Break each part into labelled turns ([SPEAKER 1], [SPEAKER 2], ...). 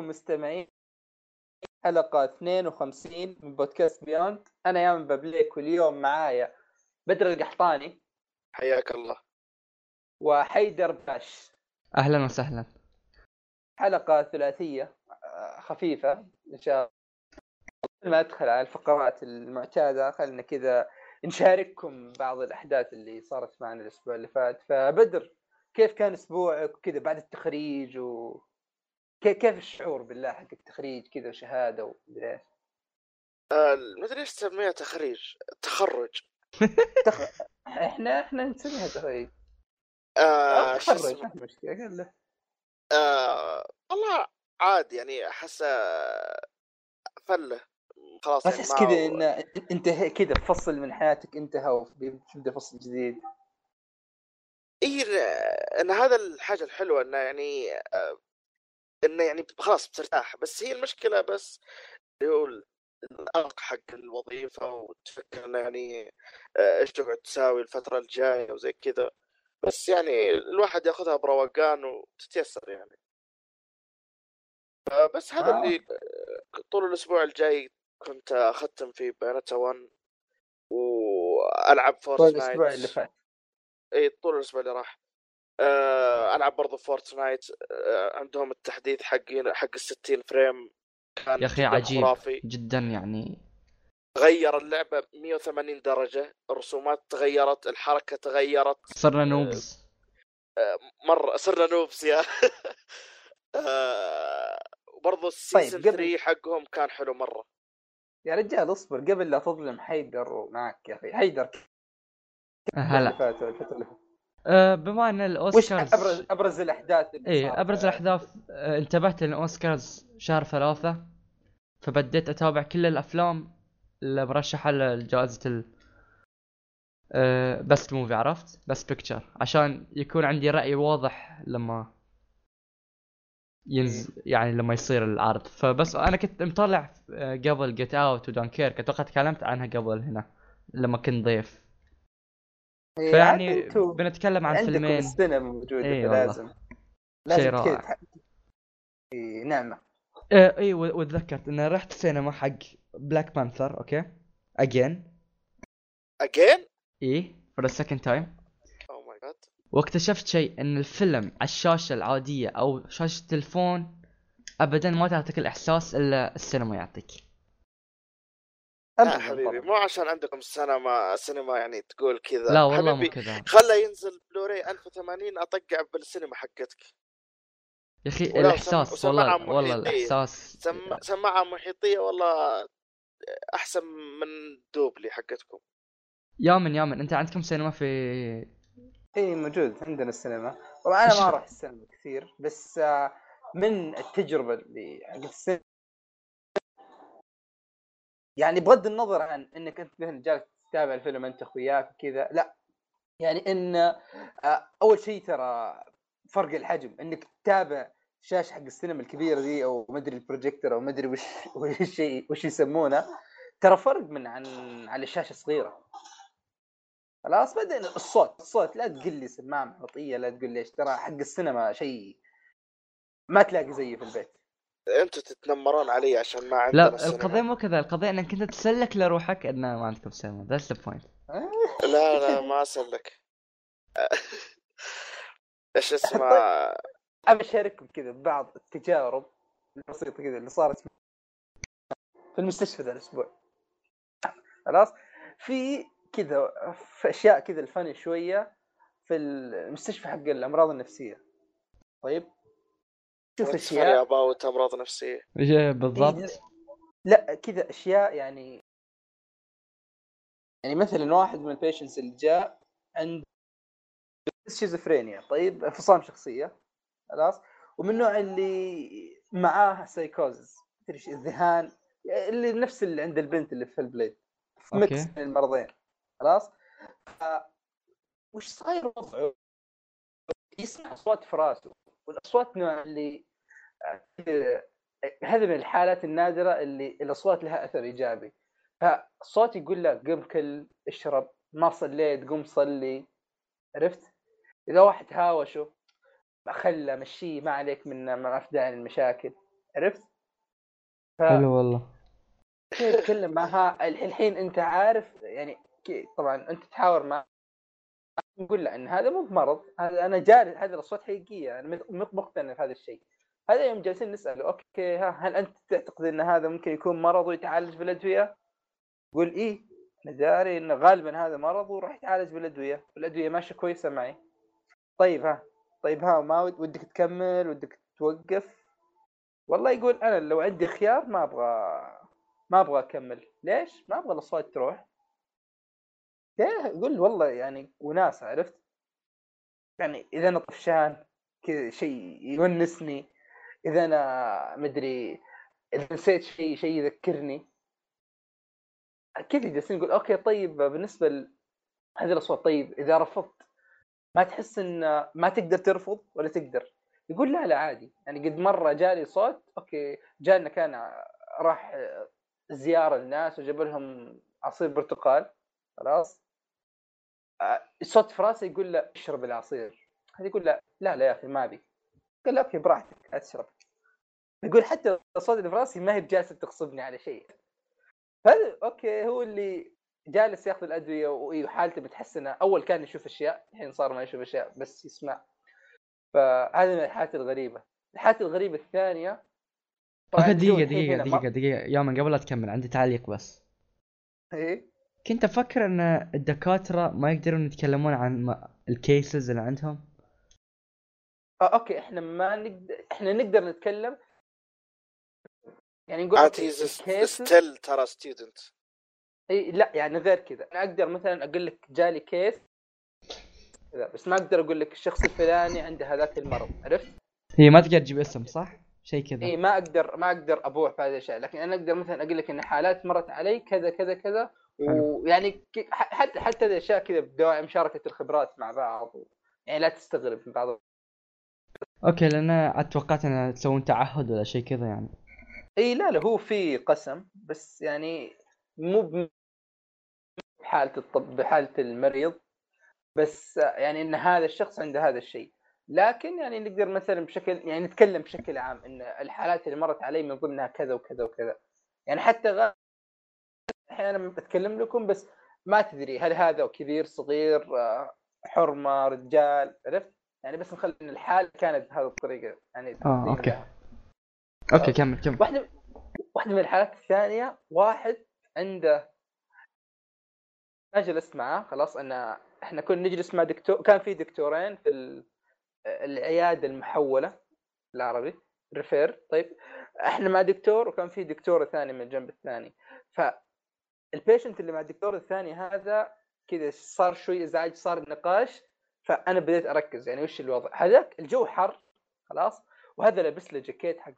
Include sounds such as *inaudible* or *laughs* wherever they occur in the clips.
[SPEAKER 1] عليكم مستمعين حلقة 52 من بودكاست بيوند أنا يامن بابليك واليوم معايا بدر القحطاني
[SPEAKER 2] حياك الله.
[SPEAKER 1] وحيدر باش.
[SPEAKER 3] أهلا وسهلا.
[SPEAKER 1] حلقة ثلاثية آه، خفيفة إن شاء الله. قبل ما أدخل على الفقرات المعتادة خلنا كذا نشارككم بعض الأحداث اللي صارت معنا الأسبوع اللي فات. فبدر كيف كان أسبوعك؟ كذا بعد التخريج و كيف الشعور بالله حق التخريج كذا وشهادة ومدري إيش؟
[SPEAKER 2] آه، ما ادري إيش تسميها تخريج؟ تخرج.
[SPEAKER 1] تخ... إحنا إحنا نسميها تخريج.
[SPEAKER 2] آه
[SPEAKER 1] تخرج
[SPEAKER 2] اسمه؟
[SPEAKER 1] ما في مشكلة قال له.
[SPEAKER 2] آه والله عادي يعني أحس آه، فلة. خلاص
[SPEAKER 1] ما
[SPEAKER 2] يعني
[SPEAKER 1] تحس
[SPEAKER 2] ما
[SPEAKER 1] كذا إن انت كذا فصل من حياتك انتهى وتبدا فصل جديد.
[SPEAKER 2] اي إن هذا الحاجة الحلوة إنه يعني آه، انه يعني خلاص بترتاح بس هي المشكلة بس اللي هو الأرق حق الوظيفة وتفكر إنه يعني آه، إيش تقعد تساوي الفترة الجاية وزي كذا. بس يعني الواحد ياخذها بروقان وتتيسر يعني. آه، بس هذا
[SPEAKER 1] آه.
[SPEAKER 2] اللي طول الأسبوع الجاي كنت أختم في بياناتا 1 وألعب
[SPEAKER 1] طول
[SPEAKER 2] فورتنايت
[SPEAKER 1] الأسبوع اللي فات.
[SPEAKER 2] إي طول الأسبوع اللي راح. آه ألعب برضو فورتنايت آه عندهم التحديث حق حق ال 60 frame كان
[SPEAKER 3] يا أخي
[SPEAKER 2] جداً
[SPEAKER 3] عجيب
[SPEAKER 2] خرافي.
[SPEAKER 3] جدا يعني.
[SPEAKER 2] غير اللعبة 180 درجة الرسومات تغيرت الحركة تغيرت.
[SPEAKER 3] صرنا noobs.
[SPEAKER 2] مرة صرنا noobs يا. *laughs* آه وبرضو ال season
[SPEAKER 1] قبل-
[SPEAKER 2] 3 حقهم كان حلو مرة.
[SPEAKER 1] يا رجال اصبر قبل لا تظلم حيدر ومعك يا أخي حيدر.
[SPEAKER 3] هلا. أه بما أن
[SPEAKER 1] وش
[SPEAKER 3] الاوسكارز
[SPEAKER 1] ابرز أبرز الأحداث اللي صارت؟
[SPEAKER 3] أبرز الأحداث أه انتبهت إن الاوسكارز شهر ثلاثة فبديت أتابع كل الأفلام اللي مرشحة لجائزة ال best movie عرفت؟ best picture عشان يكون عندي رأي واضح لما ينزل يعني لما يصير العرض. فبس أنا كنت مطلع آه، قبل جيت اوت ودانكيرك أتوقع تكلمت عنها قبل هنا لما كنت ضيف.
[SPEAKER 1] إيه،
[SPEAKER 3] فيعني
[SPEAKER 1] أنتوا
[SPEAKER 3] بنتكلم عن
[SPEAKER 1] عندكم
[SPEAKER 3] فيلمين.
[SPEAKER 1] السينما موجودة
[SPEAKER 3] إيه
[SPEAKER 1] فلازم
[SPEAKER 3] والله.
[SPEAKER 1] لازم.
[SPEAKER 3] شيء رائع.
[SPEAKER 1] تح- إيه، نعمة.
[SPEAKER 3] آه إي و- وتذكرت اني رحت السينما حق بلاك بانثر okay؟ again
[SPEAKER 2] again
[SPEAKER 3] إي for the second time
[SPEAKER 2] oh my God
[SPEAKER 3] واكتشفت شيء إن الفيلم على الشاشة العادية أو شاشة التلفون ابدا ما تعطيك الإحساس إلا السينما يعطيك.
[SPEAKER 2] لا حبيبي. مو عشان عندكم السينما السينما يعني تقول كذا.
[SPEAKER 3] لا والله مو
[SPEAKER 2] حبيبي
[SPEAKER 3] كذا.
[SPEAKER 2] خله ينزل بلوراي 1080 أطقع بالسينما حقتك.
[SPEAKER 3] يا أخي
[SPEAKER 2] الإحساس
[SPEAKER 3] والله والله. الإحساس.
[SPEAKER 2] سم... سماعة محيطية والله أحسن من دبي حقتكم.
[SPEAKER 3] يامن يامن أنت عندكم سينما في
[SPEAKER 1] إي موجود عندنا السينما. طبعا
[SPEAKER 3] أنا
[SPEAKER 1] ما أروح السينما كثير بس آه، من التجربة اللي السينما يعني بغض النظر عن إنك أنت مثلا جالس تتابع الفيلم أنت اخوياك وكذا لا. يعني إن آه، أول شيء ترى فرق الحجم إنك تتابع شاشه حق السينما الكبيرة دي أو مدري البروجيكتور أو مدري وش وش وش يسمونه ترى فرق من عن على الشاشة الصغيرة. خلاص بعدين الصوت الصوت لا تقول لي سماعة محيطيه لا تقول لي إيش ترى حق السينما شيء ما تلاقي زيه في البيت.
[SPEAKER 2] أنتوا تتنمرون علي عشان ما عندنا
[SPEAKER 3] لا
[SPEAKER 2] السينما.
[SPEAKER 3] القضية مو كذا القضية إنك انت تسلك لروحك إن ما عندكم سينما. that's the point
[SPEAKER 2] لا لا ما أسلك. *laughs* إيش اسمه؟ *laughs*
[SPEAKER 1] أبي أشارككم كذا ببعض التجارب البسيطة كذا اللي صارت في المستشفى ذا الأسبوع. خلاص؟ في كذا في أشياء كذا الفن شوية في المستشفى حق الأمراض النفسية. طيب؟ شوف أشياء.
[SPEAKER 2] about امراض نفسيه
[SPEAKER 3] بالضبط؟
[SPEAKER 1] لا كذا أشياء يعني. يعني مثلا واحد من ال patients اللي جاء عنده شيزوفرينيا طيب انفصام شخصية. خلاص. ومن النوع اللي معاه سايكوزز تدري إيش الذهان. اللي نفس اللي عند البنت اللي في البليد. mix من المرضين. خلاص. ف... وش صاير وضعه؟ يسمع أصوات في راسه. والأصوات نوع اللي هذه من الحالات النادرة اللي الاصوات لها أثر إيجابي. فالصوت يقول لك قم كل اشرب ما صليت قم صلي. عرفت؟ إذا واحد هاوشه خله مشيه ما عليك من ما في داعي للمشاكل عرفت؟ ف-
[SPEAKER 3] حلو والله.
[SPEAKER 1] تتكلم معها الحين أنت عارف يعني طبعا أنت تحاور مع نقول له إن هذا مو بمرض هذا أنا جالس هذه الأصوات حقيقية أنا مق- مق- مقتنع في هذا الشيء. هذا يوم جالسين نساله أوكي ها هل أنت تعتقد إن هذا ممكن يكون مرض ويتعالج بالأدوية؟ يقول إيه أنا داري انه غالبا هذا مرض وراح يتعالج بالأدوية والأدوية ماشية كويسة معي. طيب ها طيب ها ما ود- ودك تكمل ودك توقف؟ والله يقول أنا لو عندي خيار ما أبغى ما أبغى أكمل. ليش؟ ما أبغى الأصوات تروح. ليه يقول والله يعني وناس عرفت؟ يعني إذا أنا طفشان كذا شيء يونسني إذا أنا مدري إذا نسيت شيء شيء يذكرني. كذا جالسين نقول okay طيب بالنسبة ل... هذه الأصوات طيب إذا رفضت ما تحس إن ما تقدر ترفض ولا تقدر؟ يقول لا لا عادي. يعني قد مرة جالي صوت okay جانا كان راح زيارة للناس وجاب لهم عصير برتقال خلاص. آه، الصوت في راسي يقول له اشرب العصير. هذا يقول لا لا لا يا أخي ما أبي. قال okay براحتك اشرب يقول حتى الصوت اللي في رأسي ما هي بجالسة تغصبني على شيء. هذا okay هو اللي جالس يأخذ الأدوية وحالته متحسنه أول كان يشوف أشياء الحين صار ما يشوف أشياء بس يسمع. فهذه من الحالات الغريبة. الحالات الغريبة
[SPEAKER 3] الثانية
[SPEAKER 1] okay
[SPEAKER 3] دقيقة
[SPEAKER 1] هنا
[SPEAKER 3] دقيقة
[SPEAKER 1] ما-
[SPEAKER 3] دقيقة يوما قبل لا تكمل عندي تعليق بس.
[SPEAKER 1] إيه؟
[SPEAKER 3] كنت أفكر إن الدكاترة ما يقدرون يتكلمون عن ال cases اللي عندهم؟
[SPEAKER 1] آه okay إحنا ما نقدر إحنا نقدر نتكلم يعني نقول
[SPEAKER 2] still ترى student
[SPEAKER 1] إي لا يعني غير كذا أنا أقدر مثلا أقول لك جالي case كذا بس ما أقدر أقول لك الشخص الفلاني عنده هذاك المرض عرفت؟
[SPEAKER 3] هي ما تقدر تجيب اسم صح؟ شيء كذا
[SPEAKER 1] إي ما أقدر ما أقدر أبوح في هذه الاشياء لكن أنا أقدر مثلا أقول لك إن حالات مرت علي كذا كذا كذا. ويعني حتى حتى الاشياء كذا بدواعي مشاركه الخبرات مع بعض و... يعني لا تستغرب من بعض
[SPEAKER 3] أوكي لأن عاد توقعت ان تسوون تعهد ولا شيء كذا يعني
[SPEAKER 1] إي لا لا هو في قسم بس يعني مو بحالة الطب بحالة المريض بس يعني إن هذا الشخص عنده هذا الشيء لكن يعني نقدر مثلا بشكل يعني نتكلم بشكل عام إن الحالات اللي مرت علي من ضمنها كذا وكذا وكذا يعني حتى. أحيانا بتكلم لكم بس ما تدري هل هذا كبير صغير آه، حرمة رجال عرفت؟ يعني بس نخلي إن الحال كانت بهذه الطريقة يعني آه
[SPEAKER 3] okay.
[SPEAKER 1] لها.
[SPEAKER 3] okay كمل كمل.
[SPEAKER 1] واحدة واحدة من الحالات الثانية واحد عنده أنا جلست معاه خلاص انا إحنا كنا نجلس مع دكتور كان في دكتورين في ال- العيادة المحولة بالعربي refer طيب. إحنا مع دكتور وكان في دكتوره ثانية من الجنب الثاني. فال patient اللي مع الدكتور الثاني هذا كذا صار شوي إزعاج صار نقاش. فأنا بديت أركز يعني وش الوضع؟ هذاك الجو حر خلاص؟ وهذا لابس له جاكيت حق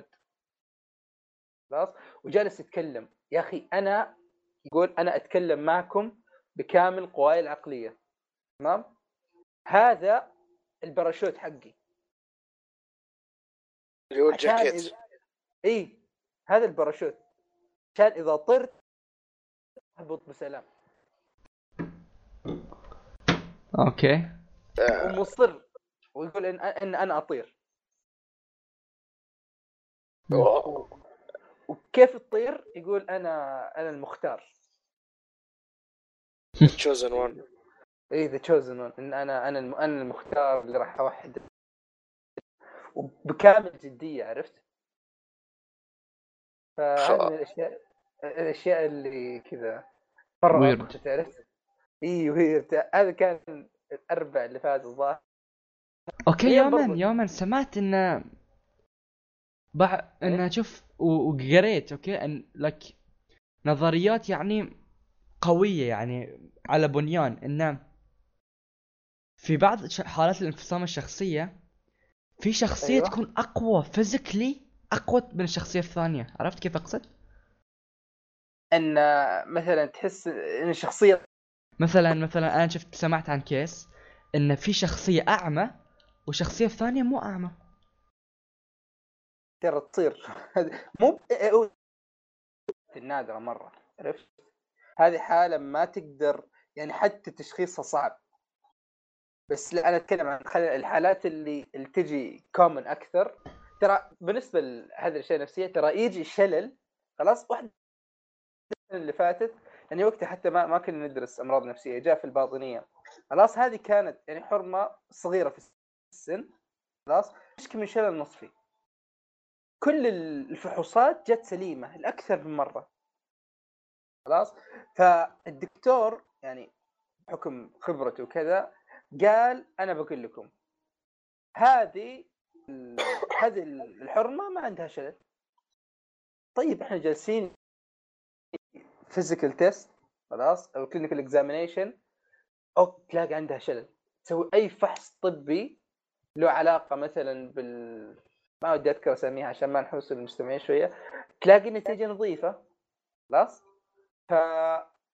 [SPEAKER 1] خلاص؟ وجالس يتكلم يا أخي أنا يقول أنا أتكلم معكم بكامل قواي العقلية. تمام؟ هذا الباراشوت حقي.
[SPEAKER 2] اللي هو الجاكيت.
[SPEAKER 1] إذا... إي هذا الباراشوت. عشان إذا طرت أهبط بسلام.
[SPEAKER 3] okay.
[SPEAKER 1] ومصر ويقول إن إن أنا أطير وكيف تطير؟ يقول أنا أنا المختار
[SPEAKER 2] chosen
[SPEAKER 1] one *laughs* إي the chosen إن أنا أنا. أنا المختار اللي راح أوحد وبكامل جدية عرفت؟ فهذه من الأشياء الأشياء اللي كذا مره تعرف؟ إي ويرد هذا كان الأربع اللي فات الظاهر okay
[SPEAKER 3] يوما يوما سمعت إن بع... إن شوف و- وقريت أوكي إن لك نظريات يعني قوية يعني على بنيان إن في بعض حالات الانفصام الشخصية في شخصية
[SPEAKER 1] أيوة.
[SPEAKER 3] تكون أقوى physically أقوى من الشخصية الثانية عرفت كيف أقصد؟
[SPEAKER 1] إن مثلا تحس إن الشخصية
[SPEAKER 3] مثلا مثلا أنا شفت سمعت عن case إن في شخصية أعمى والشخصية الثانية مو أعمى.
[SPEAKER 1] ترى تصير. *laughs* مو ب- هو النادره مرة. عرفت؟ هذه حالة ما تقدر يعني حتى تشخيصها صعب. بس لا أنا أتكلم عن الحالات اللي, اللي تجي كومن أكثر. ترى بالنسبة لهذه الأشياء النفسية ترى يجي شلل خلاص واحد السنة اللي فاتت يعني وقتها حتى ما ما كنا ندرس أمراض نفسية جاء في الباطنية. خلاص هذه كانت يعني حرمة صغيرة في السن خلاص؟ تشكي من شلل نصفي. كل الفحوصات جت سليمة لاكثر من مرة. خلاص؟ فالدكتور يعني بحكم خبرته وكذا قال أنا بقول لكم هذه هذه الحرمة ما عندها شلل. طيب إحنا جالسين physical test خلاص أو clinical examination أو تلاقي عندها شلل. تسوي أي فحص طبي له علاقة مثلا بال ما ودي أذكر اساميها عشان ما نحوس المستمعين شوية. تلاقي النتيجه نظيفة. خلاص؟ ف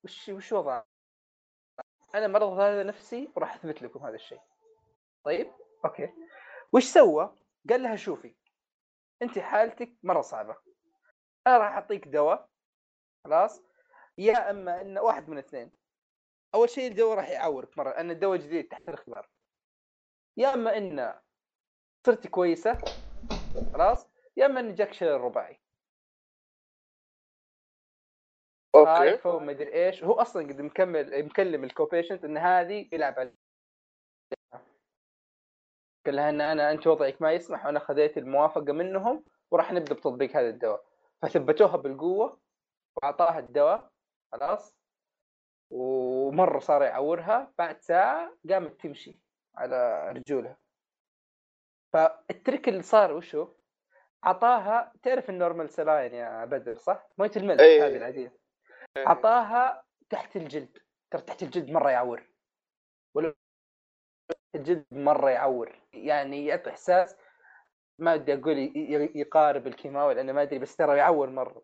[SPEAKER 1] وش وش وضع؟ أنا مرض هذا نفسي وراح أثبت لكم هذا الشيء. طيب؟ أوكي. وش سوى؟ قال لها شوفي انت حالتك مرة صعبة. أنا راح أعطيك دواء. خلاص؟ يا أما إن واحد من اثنين. أول شيء الدواء راح يعورك مرة لأن الدواء جديد تحت الاختبار يا أما إن صرت كويسة خلاص. يا أما إن جاك شلل رباعي.
[SPEAKER 2] okay.
[SPEAKER 1] هاي ما أدري إيش. هو أصلا قد مكمل مكلم ال co-patient إن هذه يلعب عليها. قال لها إن أنا أنت وضعك ما يسمح وأنا خذيت الموافقة منهم وراح نبدأ بتطبيق هذا الدواء. فثبتوها بالقوة وأعطاها الدواء. خلاص؟ ومرة صار يعورها بعد ساعة قامت تمشي على رجولها. فال trick اللي صار وشو؟ أعطاها تعرف ال normal saline يا بدر صح؟ مويه الملح
[SPEAKER 2] إيه.
[SPEAKER 1] هذه العاديه أعطاها تحت الجلد. ترى تحت الجلد مرة يعور. ولا الجلد مرة يعور. يعني يعطي إحساس ما ودي أقول يقارب الكيماوي لأنه ما أدري بس ترى يعور مرة.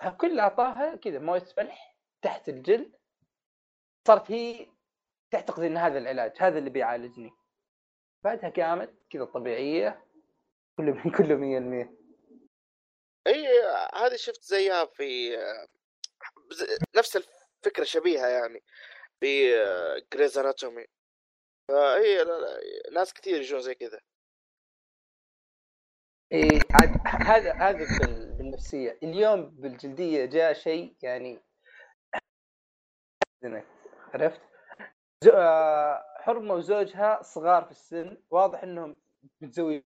[SPEAKER 1] فكل اللي أعطاها كذا مويه ملح تحت الجلد صارت هي تعتقد إن هذا العلاج هذا اللي بيعالجني. بعدها قامت كذا طبيعية كله *laughs* كله 100%
[SPEAKER 2] إي هذه شفت زيها في نفس الفكرة شبيهة يعني في جريز اناتومي فهي ناس كثير يجون زي كذا.
[SPEAKER 1] عاد هذا هذا بال- بالنفسية. اليوم بالجلدية جاء شيء يعني حزنك، عرفت. آه، حرمة وزوجها صغار في السن واضح إنهم متزوجين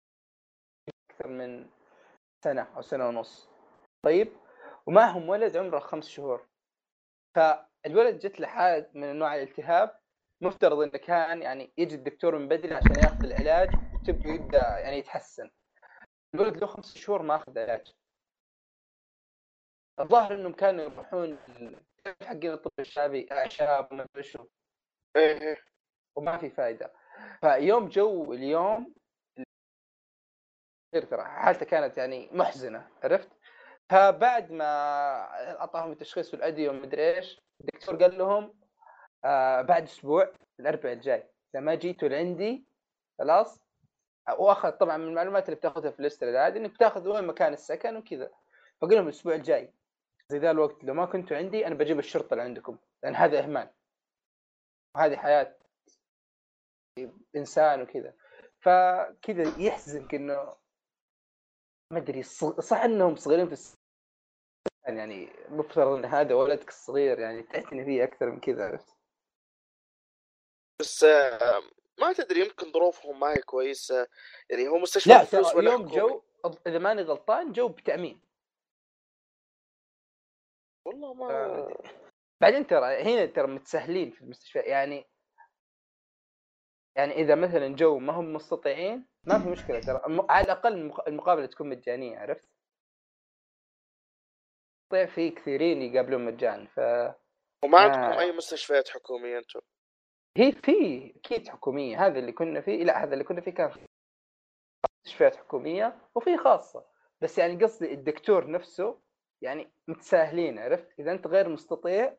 [SPEAKER 1] أكثر من سنة أو سنة ونص. طيب؟ ومعهم ولد عمره خمس شهور. فالولد جت له حاله من انواع الالتهاب مفترض إنه كان يعني يجي الدكتور من بدري عشان ياخذ العلاج وتبدأ يبدأ يعني يتحسن. الولد له خمس شهور ما أخذ علاج. الظاهر إنهم كانوا يروحون حقين الطب الشعبي اعشاب وما ادري شو
[SPEAKER 2] إيه إيه.
[SPEAKER 1] وما في فائده فيوم جو اليوم ترى حالته كانت يعني محزنة عرفت؟ فبعد ما أعطاهم التشخيص والادويه ومدري إيش الدكتور قال لهم آه بعد أسبوع الاربعاء الجاي. إذا ما جيتوا لعندي خلاص. وأخذ طبعا من المعلومات اللي بتاخذها في الاستر العادي إنك بتاخذ وين مكان السكن وكذا. فقال لهم الأسبوع الجاي. زي ذا الوقت لو ما كنتوا عندي أنا بجيب الشرطة لعندكم لأن هذا إهمال. وهذه حياة إنسان وكذا. فكذا يحزنك إنه ما أدري صح إنهم صغيرين في السن يعني مفترض إن هذا ولدك الصغير يعني تعتني فيه أكثر من كذا
[SPEAKER 2] بس ما تدري يمكن ظروفهم ما هي كويسة. يعني هو مستشفى
[SPEAKER 1] لا
[SPEAKER 2] بفلوس
[SPEAKER 1] ترى
[SPEAKER 2] ولا
[SPEAKER 1] يوم؟ جو إذا ماني غلطان جو بتأمين.
[SPEAKER 2] والله ما
[SPEAKER 1] آه. بعدين ترى هنا ترى متسهلين في المستشفى يعني يعني إذا مثلا جو ما هم مستطيعين ما في مشكلة ترى على الأقل المق- المقابلة تكون مجانية عرفت؟ طيب في كثيرين يقابلون مجان فهي
[SPEAKER 2] وما
[SPEAKER 1] آه.
[SPEAKER 2] عندكم أي مستشفيات حكومية أنتم
[SPEAKER 1] في أكيد حكومية هذا اللي كنا فيه لا هذا اللي كنا فيه كان مستشفيات حكومية وفي خاصة بس يعني قصدي الدكتور نفسه يعني متساهلين عرفت؟ إذا أنت غير مستطيع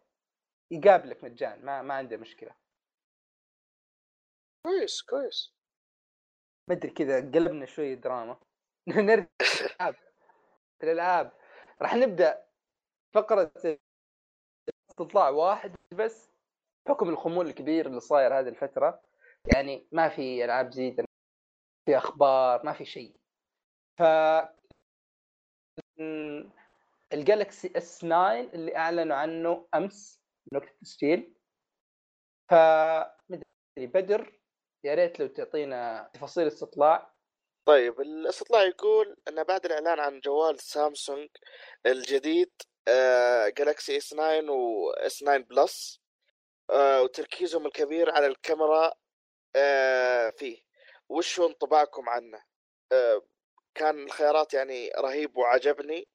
[SPEAKER 1] يقابلك مجان ما ما عنده مشكلة.
[SPEAKER 2] كويس كويس.
[SPEAKER 1] ما أدري كذا قلبنا شوي دراما. *laughs* نرجع الالعاب الالعاب راح نبدأ فقرة استطلاع واحد بس بحكم الخمول الكبير اللي صاير هذه الفترة. يعني ما في ألعاب جديدة في أخبار ما في شيء. ف ال Galaxy S 9 اللي أعلنوا عنه أمس من وقت التسجيل ف بدر يا ريت لو تعطينا تفاصيل استطلاع
[SPEAKER 2] طيب الاستطلاع يقول أن بعد الإعلان عن جوال سامسونج الجديد Galaxy S 9 و S 9 Plus وتركيزهم الكبير على الكاميرا آه، فيه. وش هو انطباعكم عنه؟ آه، كان الخيارات يعني رهيب وعجبني.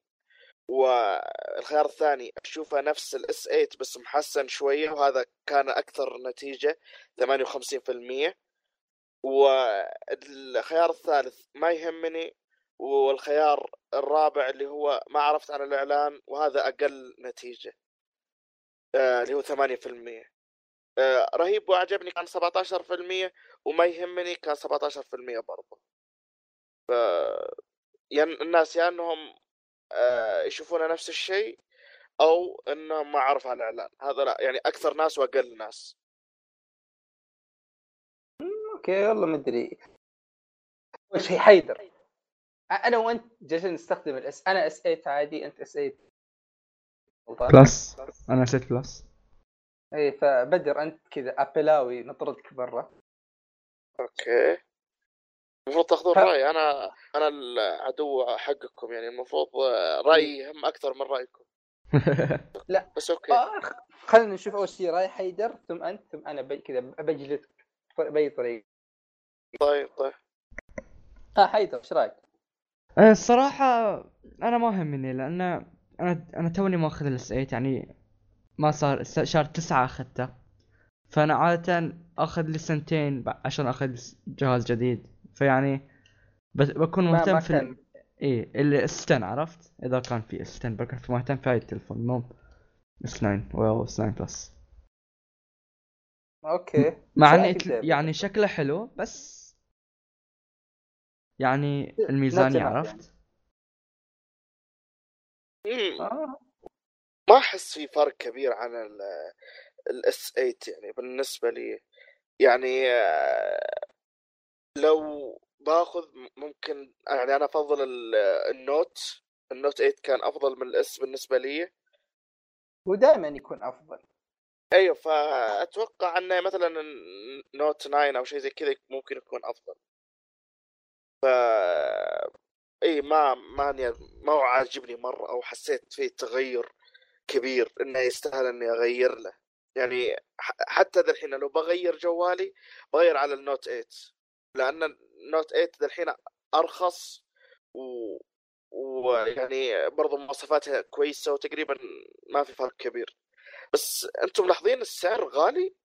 [SPEAKER 2] والخيار الثاني أشوفه نفس الاس 8 بس محسن شوية وهذا كان أكثر نتيجة 58% والخيار الثالث ما يهمني والخيار الرابع اللي هو ما عرفت عن الإعلان وهذا أقل نتيجة آه، اللي هو 8% آه، رهيب وعجبني كان 17% وما يهمني كان 17% برضه. ف يا الناس يا أنهم آه، يشوفون نفس الشيء أو انهم ما عرفوا عن الإعلان. هذا لا يعني أكثر ناس وأقل ناس.
[SPEAKER 1] okay والله مدري أول شيء حيدر. أنا وأنت جالسين نستخدم ال S أنا S 8 عادي أنت S 8
[SPEAKER 3] Plus. أنا نسيت Plus.
[SPEAKER 1] اي إيه، فبدر أنت كذا أبلاوي نطردك برا.
[SPEAKER 2] okay. المفروض تاخذون رايي أنا أنا العدو حقكم يعني. المفروض آه، رايي يهم أكثر من رأيكم. *laughs*
[SPEAKER 1] لا.
[SPEAKER 2] بس okay.
[SPEAKER 1] آه، خلينا نشوف أول شيء راي حيدر ثم أنت ثم أنا كذا بجلدك بأي طريقه
[SPEAKER 2] طيب طيب.
[SPEAKER 1] ها حيدر إيش رأيك؟
[SPEAKER 3] آه، الصراحة أنا ما همني لأن أنا أنا توني ماخذ ال S 8 يعني ما صار س- شهر تسعة أخذته. فأنا عادة آخذ لي سنتين عشان آخذ جهاز جديد. فيعني بس بكون مهتم
[SPEAKER 1] ما
[SPEAKER 3] في.
[SPEAKER 1] كان
[SPEAKER 3] إيه اللي S 10 عرفت إذا كان في S 10 بكون في مهتم في هاي التلفون مو S 9 و S 9 Plus
[SPEAKER 1] okay
[SPEAKER 3] مع انه؟ يعني شكله حلو بس يعني الميزانية عرفت
[SPEAKER 2] مم.
[SPEAKER 1] آه.
[SPEAKER 2] ما أحس في فرق كبير عن ال S 8 يعني بالنسبة لي يعني آه، لو باخذ ممكن يعني أنا أفضل ال- ال Note ال Note 8 كان أفضل من ال S بالنسبة لي.
[SPEAKER 1] ودائما يكون أفضل.
[SPEAKER 2] أيوه فأتوقع انه مثلا Note 9 أو شيء زي كذا ممكن يكون أفضل. ف إي ما ما ما هو عاجبني مرة أو حسيت فيه تغير كبير إنه يستاهل إني أغير له. يعني حتى ذا الحين لو بغير جوالي بغير على ال Note 8 لأن ال Note 8 ذا الحين أرخص و ويعني برضو مواصفاتها كويسة وتقريبا ما في فرق كبير. بس أنتم ملاحظين السعر غالي؟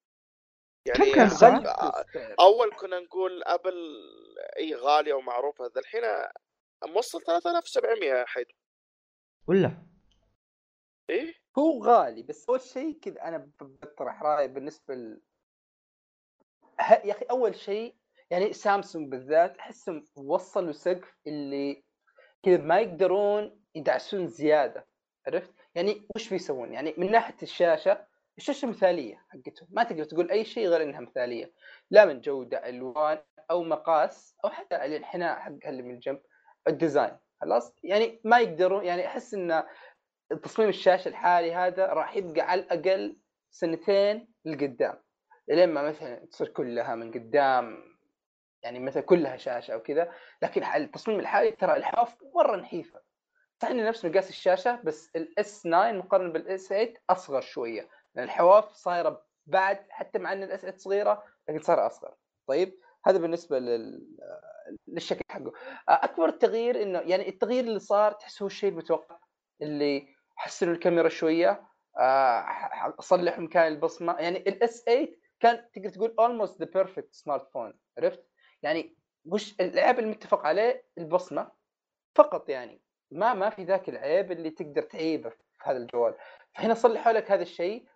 [SPEAKER 2] يعني
[SPEAKER 3] كم كان.
[SPEAKER 2] أول كنا نقول أبل إي غالية ومعروفة ذا الحين موصل 3700 يا حيد
[SPEAKER 3] ولا؟
[SPEAKER 2] إيه؟
[SPEAKER 1] هو غالي بس اول شيء كذا أنا بطرح رأي بالنسبة ل... ه- يا أخي أول شيء يعني سامسونج بالذات احسهم وصلوا سقف اللي كذا ما يقدرون يدعسون زيادة عرفت؟ يعني وش بيسوون؟ يعني من ناحية الشاشة الشاشة مثالية حقتهم ما تقدر تقول أي شيء غير إنها مثالية لا من جودة ألوان أو مقاس أو حتى الانحناء حقها اللي من الجنب الديزاين خلاص يعني ما يقدرون يعني أحس إن تصميم الشاشة الحالي هذا راح يبقى على الأقل سنتين لقدام لين ما مثلا تصير كلها من قدام يعني مثلا كلها شاشة أو كذا لكن التصميم الحالي ترى الحواف مرة نحيفة. صح انه نفس مقاس الشاشة بس ال S 9 مقارنة بال S 8 أصغر شوية. لأن الحواف صايرة بعد حتى مع إن ال S 8 صغيرة لكن صار أصغر. طيب هذا بالنسبة لل... للشكل حقه. أكبر تغيير إنه يعني التغيير اللي صار تحس هو الشيء المتوقع اللي حسنوا الكاميرا شوية آه، صلحوا مكان البصمة. يعني ال S 8 كان تقدر تقول almost the perfect smart phone عرفت؟ يعني وش العيب المتفق عليه البصمة فقط يعني ما ما في ذاك العيب اللي تقدر تعيبه في هذا الجوال. فهنا صلحوا لك هذا الشيء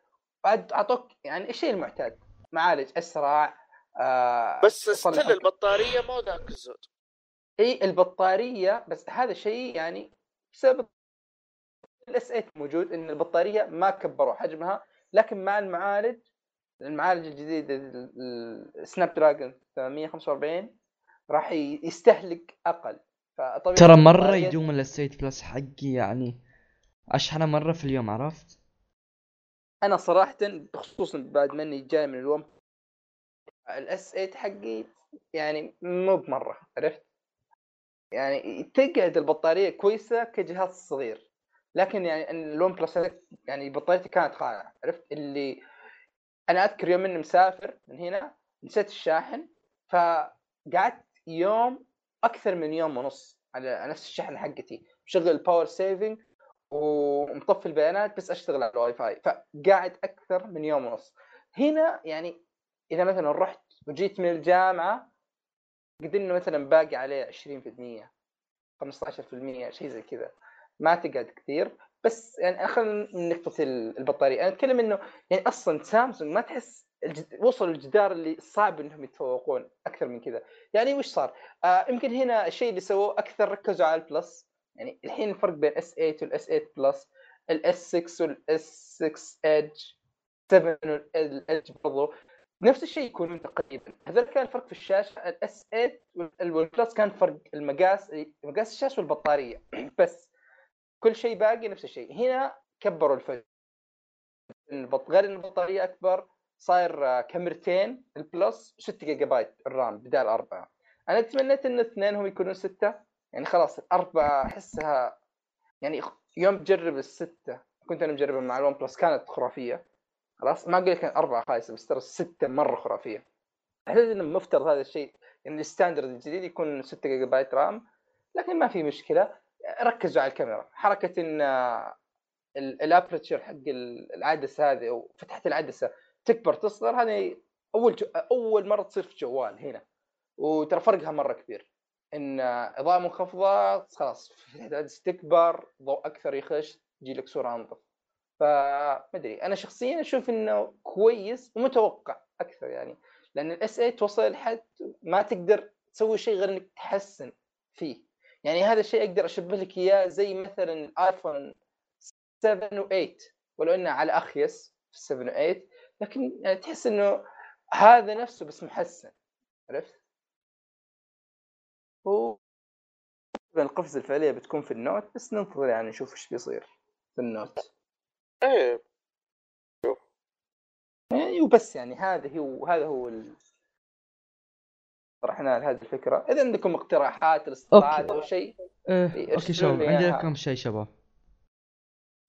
[SPEAKER 1] بعد أعطوك يعني الشيء المعتاد. معالج أسرع آه
[SPEAKER 2] بس
[SPEAKER 1] لك-
[SPEAKER 2] البطارية مو ذاك الزود.
[SPEAKER 1] اي البطارية بس هذا شيء يعني بسبب ال S 8 موجود إن البطارية ما كبروا حجمها لكن مع المعالج المعالج الجديد ال Snapdragon 845 راح يستهلك أقل. فطبيعي
[SPEAKER 3] ترى
[SPEAKER 1] البطارية-
[SPEAKER 3] يدوم ال S 8 Plus حقي يعني أشحنه مرة في اليوم عرفت؟
[SPEAKER 1] أنا صراحة خصوصا بعد ما اني جاي من الوم ال S 8 حقي يعني مو بمرة عرفت؟ يعني تقعد البطارية كويسة كجهاز صغير لكن يعني ال OnePlus يعني بطاريتي كانت خايعة عرفت؟ اللي أنا أذكر يوم إني مسافر من هنا نسيت الشاحن فقعدت يوم أكثر من يوم ونص على نفس الشحنه حقتي مشغل ال power saving ومطفي البيانات بس أشتغل على الواي فاي فقاعد أكثر من يوم ونص. هنا يعني إذا مثلا رحت وجيت من الجامعة قد إنه مثلا باقي عليه 20% 15% شيء زي كذا. ما تقعد كثير. بس يعني خلينا من نقطة ال- البطارية. أنا أتكلم إنه يعني أصلا سامسونج ما تحس الجد... وصلوا الجدار اللي صعب إنهم يتفوقون أكثر من كذا. يعني وش صار؟ آه يمكن هنا الشيء اللي سووه أكثر ركزوا على ال Plus. يعني الحين الفرق بين S 8 وال S 8 Plus ال S 6 وال S 6 Edge 7 وال Edge برضو. نفس الشيء يكونون تقريبا. هذول كان الفرق في الشاشة ال S 8 وال Plus كان فرق المقاس مقاس الشاشة والبطارية. *clears throat* بس كل شيء باقي نفس الشيء. هنا كبروا البط... غير إن البطارية أكبر صاير آه، كاميرتين ال Plus 6 جيجا بايت ال RAM بدال أربعة. أنا تمنيت إن اثنينهم يكونوا ستة. يعني خلاص الاربعه أحسها يعني يوم تجرب الستة كنت أنا مجربها مع ال OnePlus كانت خرافية. خلاص ما أقول لك أربعة خايسة بس ترى الستة مرة خرافية. أحس انه مفترض هذا الشيء يعني ال standard الجديد يكون 6 جيجا بايت RAM لكن ما في مشكلة. ركزوا على الكاميرا. حركة إن ال aperture حق ال- العدسة هذه أو فتحة العدسة تكبر تصغر هذه أول. أول مرة تصير في جوال هنا. وترى فرقها مرة كبير. إن إضاءة منخفضة خلاص فتحة العدسة تكبر ضوء أكثر يخش تجي لك صورة أنظف. أدري. أنا شخصيا أشوف إنه كويس ومتوقع أكثر يعني. لأن الاس 8 توصل لحد ما تقدر تسوي شيء غير إنك تحسن فيه. يعني هذا الشيء أقدر أشبه لك إياه زي مثلا الايفون 7 و8 ولو إنه على أخيس في 7 و8 لكن يعني تحس إنه هذا نفسه بس محسن عرفت؟ و القفزه الفعلية بتكون في ال Note بس ننتظر يعني نشوف إيش بيصير في ال
[SPEAKER 2] Note إيه
[SPEAKER 1] يعني وبس يعني هذا هو هذا هو. طرحنا هذه الفكرة. إذا عندكم اقتراحات الاستطلاعات أو شيء؟
[SPEAKER 3] إيه
[SPEAKER 1] okay
[SPEAKER 3] شباب عندي. لكم شيء شباب؟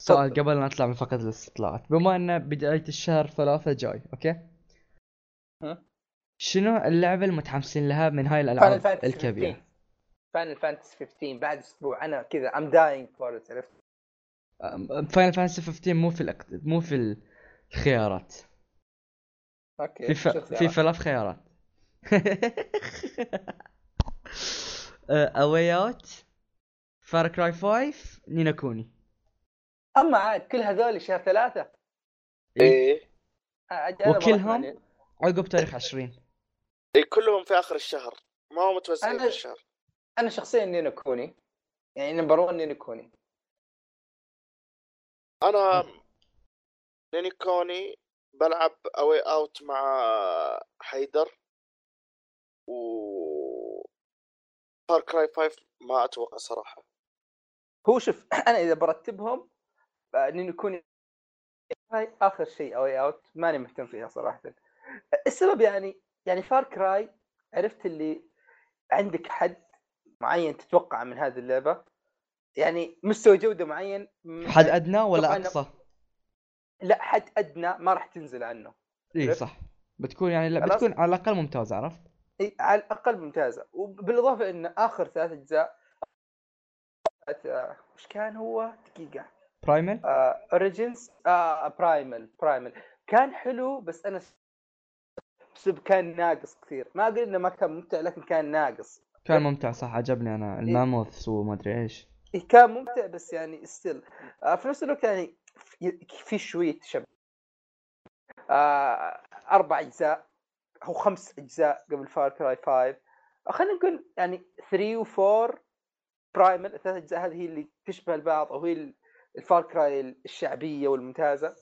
[SPEAKER 3] سؤال. قبل لا نطلع من فقره الاستطلاعات. بما إن بداية الشهر ثلاثة جاي okay؟
[SPEAKER 1] ها؟
[SPEAKER 3] شنو اللعبة المتحمسين لها من هاي
[SPEAKER 1] الألعاب
[SPEAKER 3] Fantasy
[SPEAKER 1] 15 Final Fantasy 15 بعد أسبوع. أنا كذا I'm dying for عرفت؟
[SPEAKER 3] Final Fantasy 15 مو في الأقت... مو في الخيارات.
[SPEAKER 1] okay
[SPEAKER 3] في ف... في؟ ثلاث خيارات. A Way Out Far Cry 5 Ni no
[SPEAKER 1] Kuni أما عاد كل هذول شهر ثلاثة.
[SPEAKER 2] إيه.
[SPEAKER 1] عاد أنا
[SPEAKER 3] وكلهم؟ عقب تاريخ 20
[SPEAKER 2] إيه كلهم في آخر الشهر. ما هو متوزعين
[SPEAKER 1] أنا-
[SPEAKER 2] في الشهر.
[SPEAKER 1] أنا شخصيا Ni no Kuni. يعني number 1 Ni no
[SPEAKER 2] Kuni. أنا Ni no Kuni بلعب A Way Out مع حيدر. و Far Cry 5 ما أتوقع صراحة
[SPEAKER 1] هو شوف *clears throat* أنا إذا برتبهم آه، Ni no Kuni هاي آخر شيء A Way Out ماني مهتم فيها صراحة السبب يعني يعني Far Cry عرفت اللي عندك حد معين تتوقع من هذه اللعبة يعني مستوى جودة معين
[SPEAKER 3] حد أدنى ولا أقصى؟
[SPEAKER 1] لا حد أدنى ما راح تنزل عنه
[SPEAKER 3] اي؟ صح بتكون يعني لا. بتكون على الأقل ممتازة عرفت؟
[SPEAKER 1] إي، على الأقل ممتازة. وبالإضافة إن آخر ثلاث أجزاء وش كان هو؟ دقيقة.
[SPEAKER 3] Primal
[SPEAKER 1] Origins آه Primal Primal كان حلو بس أنا بسبب كان ناقص كثير. ما أقول إنه ما كان ممتع لكن كان ناقص.
[SPEAKER 3] كان ممتع صح. عجبني أنا. الماموث وما أدري
[SPEAKER 1] إيش. كان ممتع بس يعني still آه في نفس الوقت يعني في- في شوية تشبع آه أربع أجزاء. أو خمس أجزاء قبل Far Cry 5 آه، خلينا نقول يعني 3 و4 Primal الثلاث أجزاء هذه هي اللي تشبه البعض أو هي ال Far Cry الشعبية والممتازة.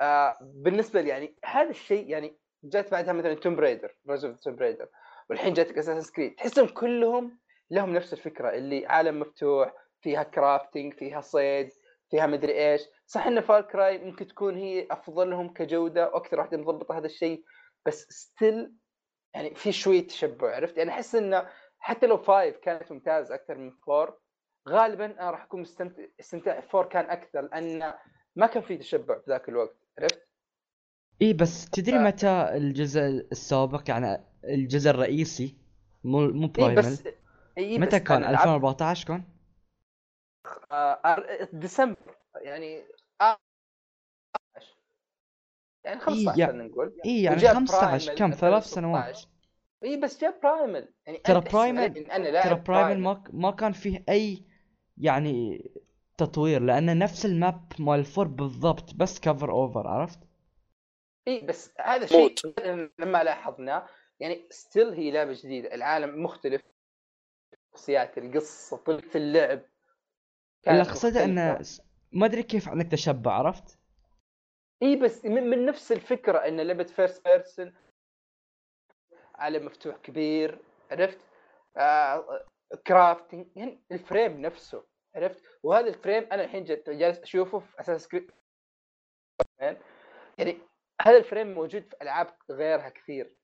[SPEAKER 1] آه بالنسبة لي يعني هذا الشيء يعني جات بعدها مثلا Tomb Raider Rise of Tomb Raider والحين جاتك Assassin's Creed تحسهم كلهم لهم نفس الفكرة اللي عالم مفتوح فيها crafting فيها صيد فيها مدري إيش. صح إن Far Cry ممكن تكون هي أفضلهم كجودة وأكثر واحدة مضبطة هذا الشيء. بس still يعني في شوية تشبع عرفت؟ يعني أحس انه حتى لو five كانت ممتازة أكثر من four غالبا أنا راح أكون مستمتع استمتاع four كان أكثر لأن ما كان في تشبع في ذاك الوقت عرفت؟
[SPEAKER 3] إي بس تدري
[SPEAKER 1] ف-
[SPEAKER 3] متى الجزء السابق يعني الجزء الرئيسي؟ مو مو
[SPEAKER 1] إي
[SPEAKER 3] برايمال
[SPEAKER 1] بس إي
[SPEAKER 3] متى
[SPEAKER 1] بس
[SPEAKER 3] كان؟
[SPEAKER 1] أنا لعبت-
[SPEAKER 3] 2014 كان؟
[SPEAKER 1] آه، ديسمبر يعني يعني 15
[SPEAKER 3] يا-
[SPEAKER 1] خلينا نقول.
[SPEAKER 3] اي يعني
[SPEAKER 1] وجاء
[SPEAKER 3] 15
[SPEAKER 1] برايمال
[SPEAKER 3] كم؟ ثلاث
[SPEAKER 1] 2016.
[SPEAKER 3] سنوات.
[SPEAKER 1] اي بس جاب برايمال يعني
[SPEAKER 3] ترى
[SPEAKER 1] أنا لاعب
[SPEAKER 3] ترى برايمال ما ما كان فيه أي يعني تطوير لأنه نفس الماب مال الفور بالضبط بس كفر اوفر عرفت؟
[SPEAKER 1] اي بس هذا الشيء. لما لاحظناه يعني still هي لعبة جديدة. العالم مختلف. شخصيات القصة طريقة اللعب.
[SPEAKER 3] اللي أقصده انه ما أدري كيف عندك تشبع عرفت؟
[SPEAKER 1] اي بس من, من نفس الفكرة إن لعبة first person عالم مفتوح كبير عرفت؟ آه crafting يعني ال frame نفسه عرفت؟ وهذا ال frame أنا الحين جالس أشوفه في Assassin يعني هذا ال frame موجود في ألعاب غيرها كثير.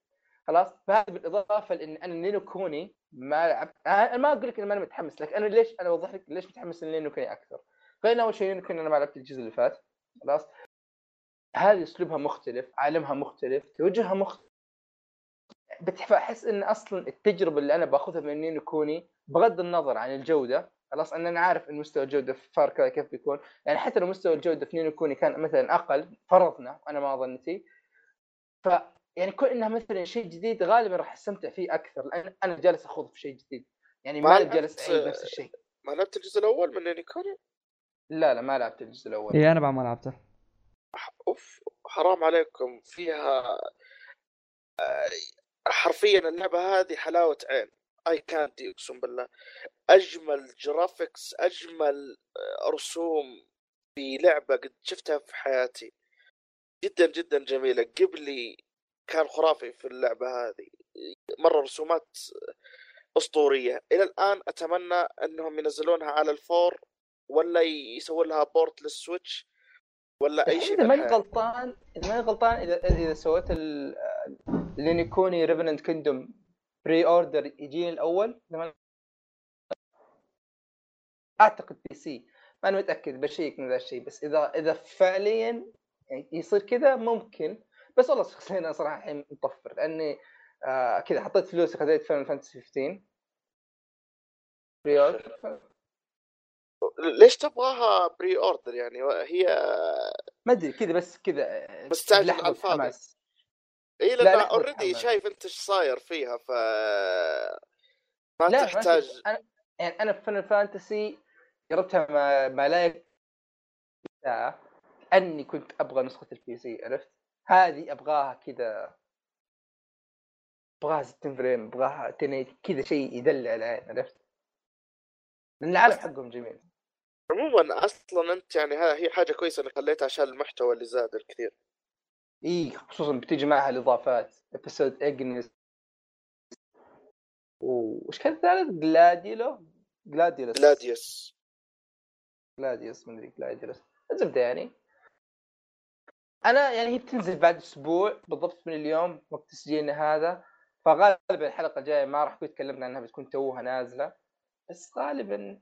[SPEAKER 1] خلاص؟ فهذا بالإضافة لإن أنا Ni no Kuni ما لعبت أنا ما أقول لك إني ماني متحمس لك أنا ليش أنا أوضح لك ليش متحمس ل Ni no Kuni أكثر. فان أول شيء Ni no Kuni أنا ما لعبت الجزء اللي فات. خلاص؟ هذه أسلوبها مختلف عالمها مختلف توجهها مختلف. بتح- احس إن أصلا التجربة اللي أنا باخذها من Ni no Kuni بغض النظر عن الجودة خلاص ان أنا عارف إن مستوى الجودة في Far Cry كيف بيكون. يعني حتى لو مستوى الجودة في نينو كوني كان مثلا أقل فرضنا أنا ما ظنتي ف يعني كون إنها مثلا شيء جديد غالبا راح أستمتع فيه أكثر لأن أنا جالس أخوض في شيء جديد. يعني
[SPEAKER 2] ما
[SPEAKER 1] ما
[SPEAKER 2] لعبت-
[SPEAKER 1] جالس أعيد نفس الشيء.
[SPEAKER 2] ما لعبت الجزء الأول من نيكوني
[SPEAKER 1] لا لا ما لعبت الجزء الأول.
[SPEAKER 3] اي أنا بعد ما لعبته.
[SPEAKER 2] أوف حرام عليكم. فيها آه، حرفيا اللعبة هذه حلاوة عين. اي كاندي أقسم بالله. أجمل graphics أجمل آه، رسوم في لعبة قد شفتها في حياتي. جدا جدا جميلة. قبلي كان خرافي في اللعبة هذه. مرة رسومات أسطورية. إلى الآن أتمنى أنهم ينزلونها على ال four ولا يسوون لها port لل Switch. ولا أي شيء
[SPEAKER 1] إذا ماني. غلطان إذا ماني غلطان إذا إذا سويت ل Ni no Kuni Revenant Kingdom pre order يجيني الأول أعتقد PC ما أنا متأكد بشيك من ذا الشيء. بس إذا إذا فعليا يعني يصير كذا ممكن. بس والله شخصيا أنا صراحة الحين مطفر لأني آه كذا حطيت فلوسي خذيت Final Fantasy 15 pre order
[SPEAKER 2] ليش تبغاها pre order يعني هي
[SPEAKER 1] ما أدري كذا بس كذا
[SPEAKER 2] مستعجل
[SPEAKER 1] لحظة
[SPEAKER 2] على الفاضي. إي
[SPEAKER 1] لا،
[SPEAKER 2] لأن
[SPEAKER 1] لحظة already.
[SPEAKER 2] شايف أنت إيش صاير فيها ف ما
[SPEAKER 1] لا
[SPEAKER 2] تحتاج
[SPEAKER 1] أنا يعني أنا في Fantasy جربتها ما, ما لا أني كنت أبغى نسخة ال PC عرفت؟ هذه أبغاها كذا أبغاها 60 frame أبغاها 1080 كذا شيء يدلع العين عرفت؟ لأن العالم حقهم جميل
[SPEAKER 2] عموما أصلا أنت يعني ها هي حاجة كويسة إنك خليتها عشان المحتوى اللي زاد الكثير.
[SPEAKER 1] إي خصوصا بتيجي معها الإضافات Episode Ignis وش كان الثالث؟ جلاديلو Gladiolus
[SPEAKER 2] جلاديوس
[SPEAKER 1] جلاديوس مدري جلاديوس الزبدة يعني. أنا يعني هي بتنزل بعد أسبوع بالضبط من اليوم وقت تسجيلنا هذا. فغالبا الحلقة الجاية ما راح تكلمنا عنها بتكون توها نازلة. بس غالبا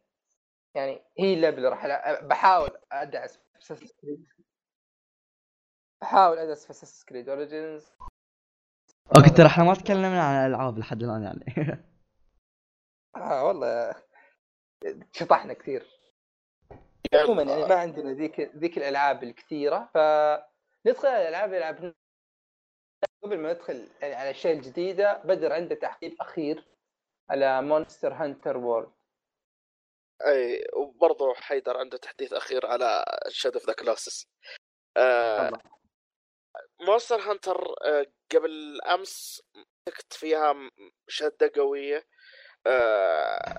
[SPEAKER 1] يعني هي اللعبة اللي راح ألعب. بحاول أدعس في Assassin's Creed. بحاول أدعس في Assassin's Creed Origins
[SPEAKER 3] okay ترى إحنا ما تكلمنا عن الألعاب لحد الآن يعني. *laughs*
[SPEAKER 1] آه والله شطحنا كثير. عموما يعني ما عندنا ذيك ذيك الألعاب الكثيرة ف ندخل على الالعاب اللي لعبناها قبل ما ندخل يعني على الاشياء الجديده بدر عنده تحقيق أخير على Monster Hunter World
[SPEAKER 2] أي وبرضه حيدر عنده تحديث أخير على Shadow of
[SPEAKER 1] the
[SPEAKER 2] Colossus. Monster Hunter قبل أمس مسكت فيها شدة قوية. آه،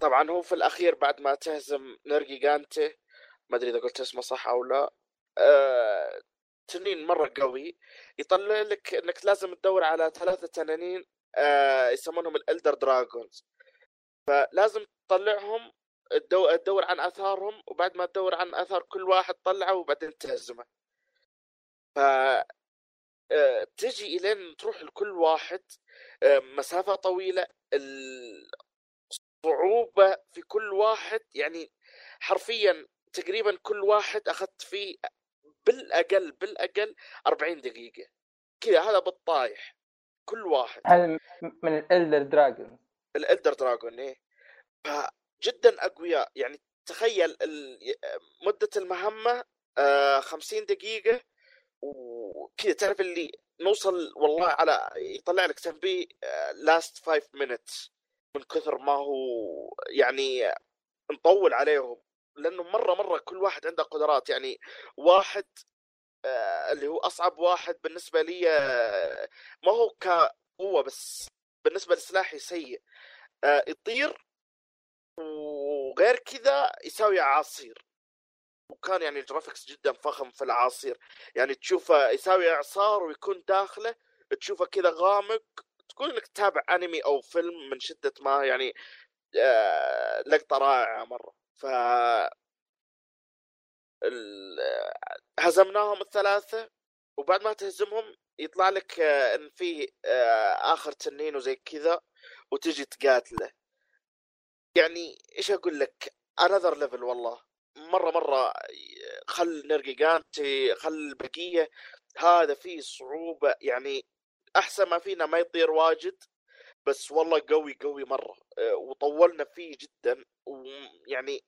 [SPEAKER 2] طبعا هو في الأخير بعد ما تهزم Nergigante ما أدري إذا قلت اسمه صح أو لا. آه، تنين مرة قوي. يطلع لك إنك لازم تدور على ثلاثة تنانين آه يسمونهم ال Elder Dragons فلازم تطلعهم تدو- تدور عن آثارهم وبعد ما تدور عن آثار كل واحد طلعه وبعدين تهزمه. ف آه، تجي إلين تروح لكل واحد آه، مسافة طويلة الصعوبة في كل واحد يعني حرفيا تقريبا كل واحد أخذت فيه بالأقل بالأقل 40 دقيقة. كذا هذا بالطايح. كل واحد.
[SPEAKER 1] هذا من ال Elder
[SPEAKER 2] Dragon ال Elder Dragon إيه. فجدا أقوياء. يعني تخيل مدة المهمة آه 50 دقيقة وكذا. تعرف اللي نوصل والله على يطلع لك تنبيه لاست 5 minutes من كثر ما هو يعني نطول عليهم. لأنه مرة مرة كل واحد عنده قدرات. يعني واحد آه، اللي هو أصعب واحد بالنسبة لي آه، ما هو كقوة بس بالنسبة لسلاحي سيء. آه، يطير وغير كذا يساوي اعاصير وكان يعني الجرافيكس جدا فخم في الاعاصير يعني تشوفه يساوي إعصار ويكون داخله تشوفه كذا غامق. تقول إنك تتابع أنمي أو فيلم من شدة ما يعني آه، لقطة رائعة مرة. ف هزمناهم الثلاثة. وبعد ما تهزمهم يطلع لك آه، إن في آه، آخر تنين وزي كذا وتجي تقاتله. يعني إيش أقول لك؟ another level والله. مرة مرة خل Nergigante خل البقية. هذا فيه صعوبة يعني أحسن ما فينا ما يطير واجد بس والله قوي قوي مرة. أه، وطولنا فيه جدا ويعني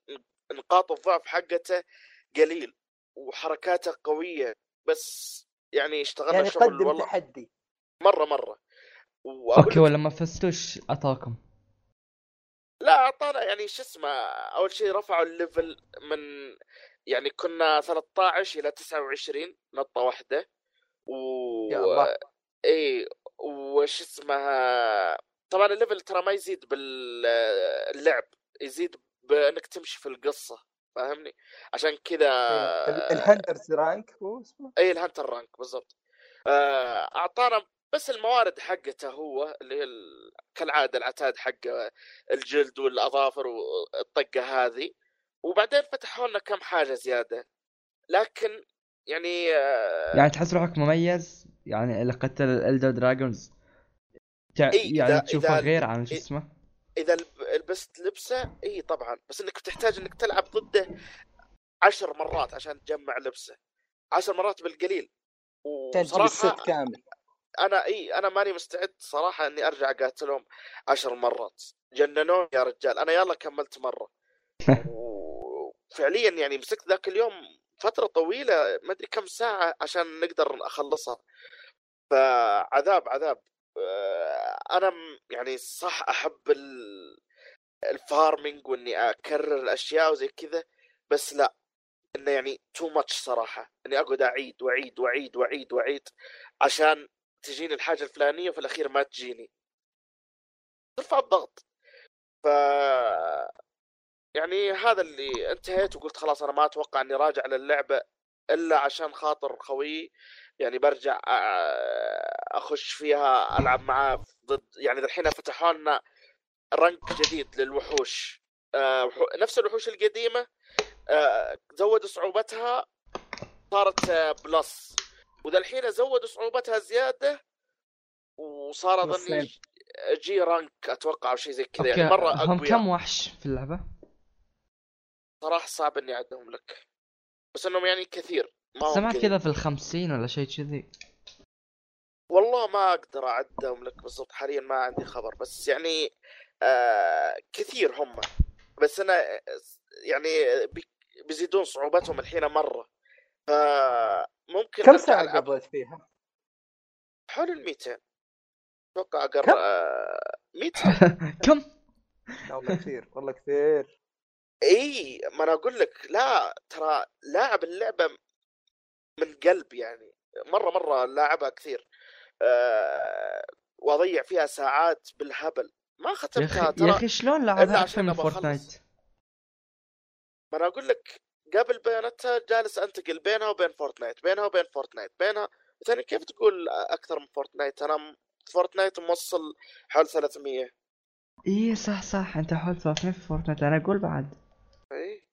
[SPEAKER 2] نقاط الضعف حقته قليل وحركاته قوية بس يعني اشتغلنا
[SPEAKER 1] يعني
[SPEAKER 2] شغل والله.
[SPEAKER 1] تحدي.
[SPEAKER 2] مرة مرة.
[SPEAKER 3] okay ولما فزتوش أعطاكم؟
[SPEAKER 2] لا أعطانا يعني شو اسمه أول شيء رفعوا ال level من يعني كنا 13 إلى 29 نطه واحدة. و
[SPEAKER 1] يا الله.
[SPEAKER 2] إي وش اسمها طبعا ال level ترى ما يزيد باللعب يزيد بإنك تمشي في القصة فاهمني؟ عشان كذا
[SPEAKER 1] ال- ال Hunters rank هو اسمه؟
[SPEAKER 2] إي ال Hunter rank بالضبط. آه، أعطانا بس الموارد حقته هو اللي هي ال- كالعادة العتاد حقه الجلد والأظافر والطقة هذه. وبعدين فتحوا لنا كم حاجة زيادة. لكن يعني آه،
[SPEAKER 3] يعني تحس روحك مميز؟ يعني لقتل ال Elder Dragons تع...
[SPEAKER 2] إيه،
[SPEAKER 3] يعني
[SPEAKER 2] إذا-
[SPEAKER 3] تشوفه
[SPEAKER 2] إذا-
[SPEAKER 3] غير عن شو. اسمه؟
[SPEAKER 2] إذا لب- لبست لبسه إي طبعا. بس إنك بتحتاج إنك تلعب ضده عشر مرات عشان تجمع لبسه. عشر مرات بالقليل. وصراحة
[SPEAKER 1] كامل
[SPEAKER 2] أنا إي أنا ماني مستعد صراحة إني أرجع أقاتلهم عشر مرات. جننوني يا رجال. أنا يلا كملت مرة. *laughs* وفعليا يعني مسكت ذاك اليوم فترة طويلة ما أدري كم ساعة عشان نقدر أخلصها. فعذاب عذاب. آه، أنا يعني صح أحب ال- ال farming وإني أكرر الأشياء وزي كذا بس لا. إنه يعني too much صراحة. إني أقعد أعيد وأعيد وأعيد وأعيد وأعيد عشان تجيني الحاجة الفلانية وفي الأخير ما تجيني. ترفع الضغط. ف يعني هذا اللي انتهيت وقلت خلاص أنا ما أتوقع إني راجع للعبة إلا عشان خاطر خويي يعني برجع أخش فيها ألعب معاه ضد يعني الحين فتحوا لنا rank جديد للوحوش. وحو- نفس الوحوش القديمة. زودوا صعوبتها صارت plus. وذا الحين زودوا صعوبتها زيادة وصار. أظني G rank أتوقع أو شيء زي كذا يعني مرة
[SPEAKER 3] هم
[SPEAKER 2] أقوياء
[SPEAKER 3] كم وحش في اللعبة؟
[SPEAKER 2] صراحة صعب إني أعدهم لك بس إنهم يعني كثير ما هم
[SPEAKER 3] سمعت. كذا في الخمسين ولا شيء كذي
[SPEAKER 2] والله ما أقدر أعدهم لك بالضبط حاليا ما عندي خبر بس يعني آه كثير هم بس أنا يعني بي- بيزيدون صعوبتهم الحين مرة فممكن
[SPEAKER 1] كم ساعة قضيت فيها؟
[SPEAKER 2] حول ال 200 أتوقع أقرب
[SPEAKER 1] كم؟
[SPEAKER 2] آه 200 *laughs*
[SPEAKER 3] كم؟
[SPEAKER 1] لا والله كثير والله كثير
[SPEAKER 2] إي ما أنا أقول لك لا ترى لاعب اللعبة من قلب يعني مرة مرة لاعبها كثير أه وأضيع فيها ساعات بالهبل ما ختمتها ترى
[SPEAKER 3] يا أخي شلون لعبها أكثر
[SPEAKER 2] عشان
[SPEAKER 3] من. Fortnite؟
[SPEAKER 2] ما أنا أقول لك قبل بياناتها جالس أنتقل بينها وبين Fortnite بينها وبين Fortnite بينها. ثاني كيف تقول أكثر من Fortnite؟ أنا Fortnite موصل حول 300
[SPEAKER 3] إيه صح صح. أنت حول 300 في Fortnite. أنا أقول بعد.
[SPEAKER 2] إي.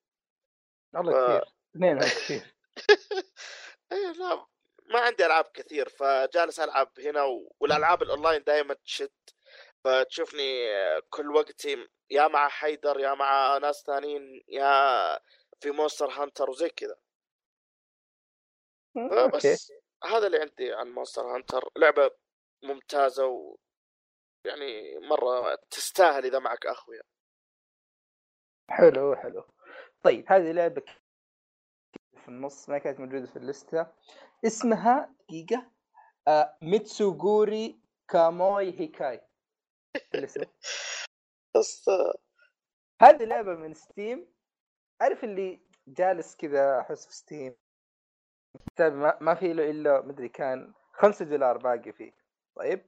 [SPEAKER 1] والله. كثير. اثنين كثير. *laughs*
[SPEAKER 2] إي لا ما عندي ألعاب كثير فجالس ألعب هنا و... والألعاب الأونلاين دائما تشد. فتشوفني كل وقتي يا مع حيدر يا مع ناس ثانيين يا في Monster Hunter وزي كذا. بس هذا اللي عندي عن Monster Hunter. لعبة ممتازة و يعني مرة تستاهل إذا معك أخويا
[SPEAKER 1] حلو حلو. طيب هذه لعبة في النص ما كانت موجودة في الليستة اسمها دقيقة آه Mitsurugi Kamui Hikae. الاسم؟ *laughs*
[SPEAKER 2] بس
[SPEAKER 1] هذه لعبة من Steam عارف اللي جالس كذا أحس في Steam كتاب ما, ما في له إلا مدري كان خمسة دولار باقي فيه. طيب.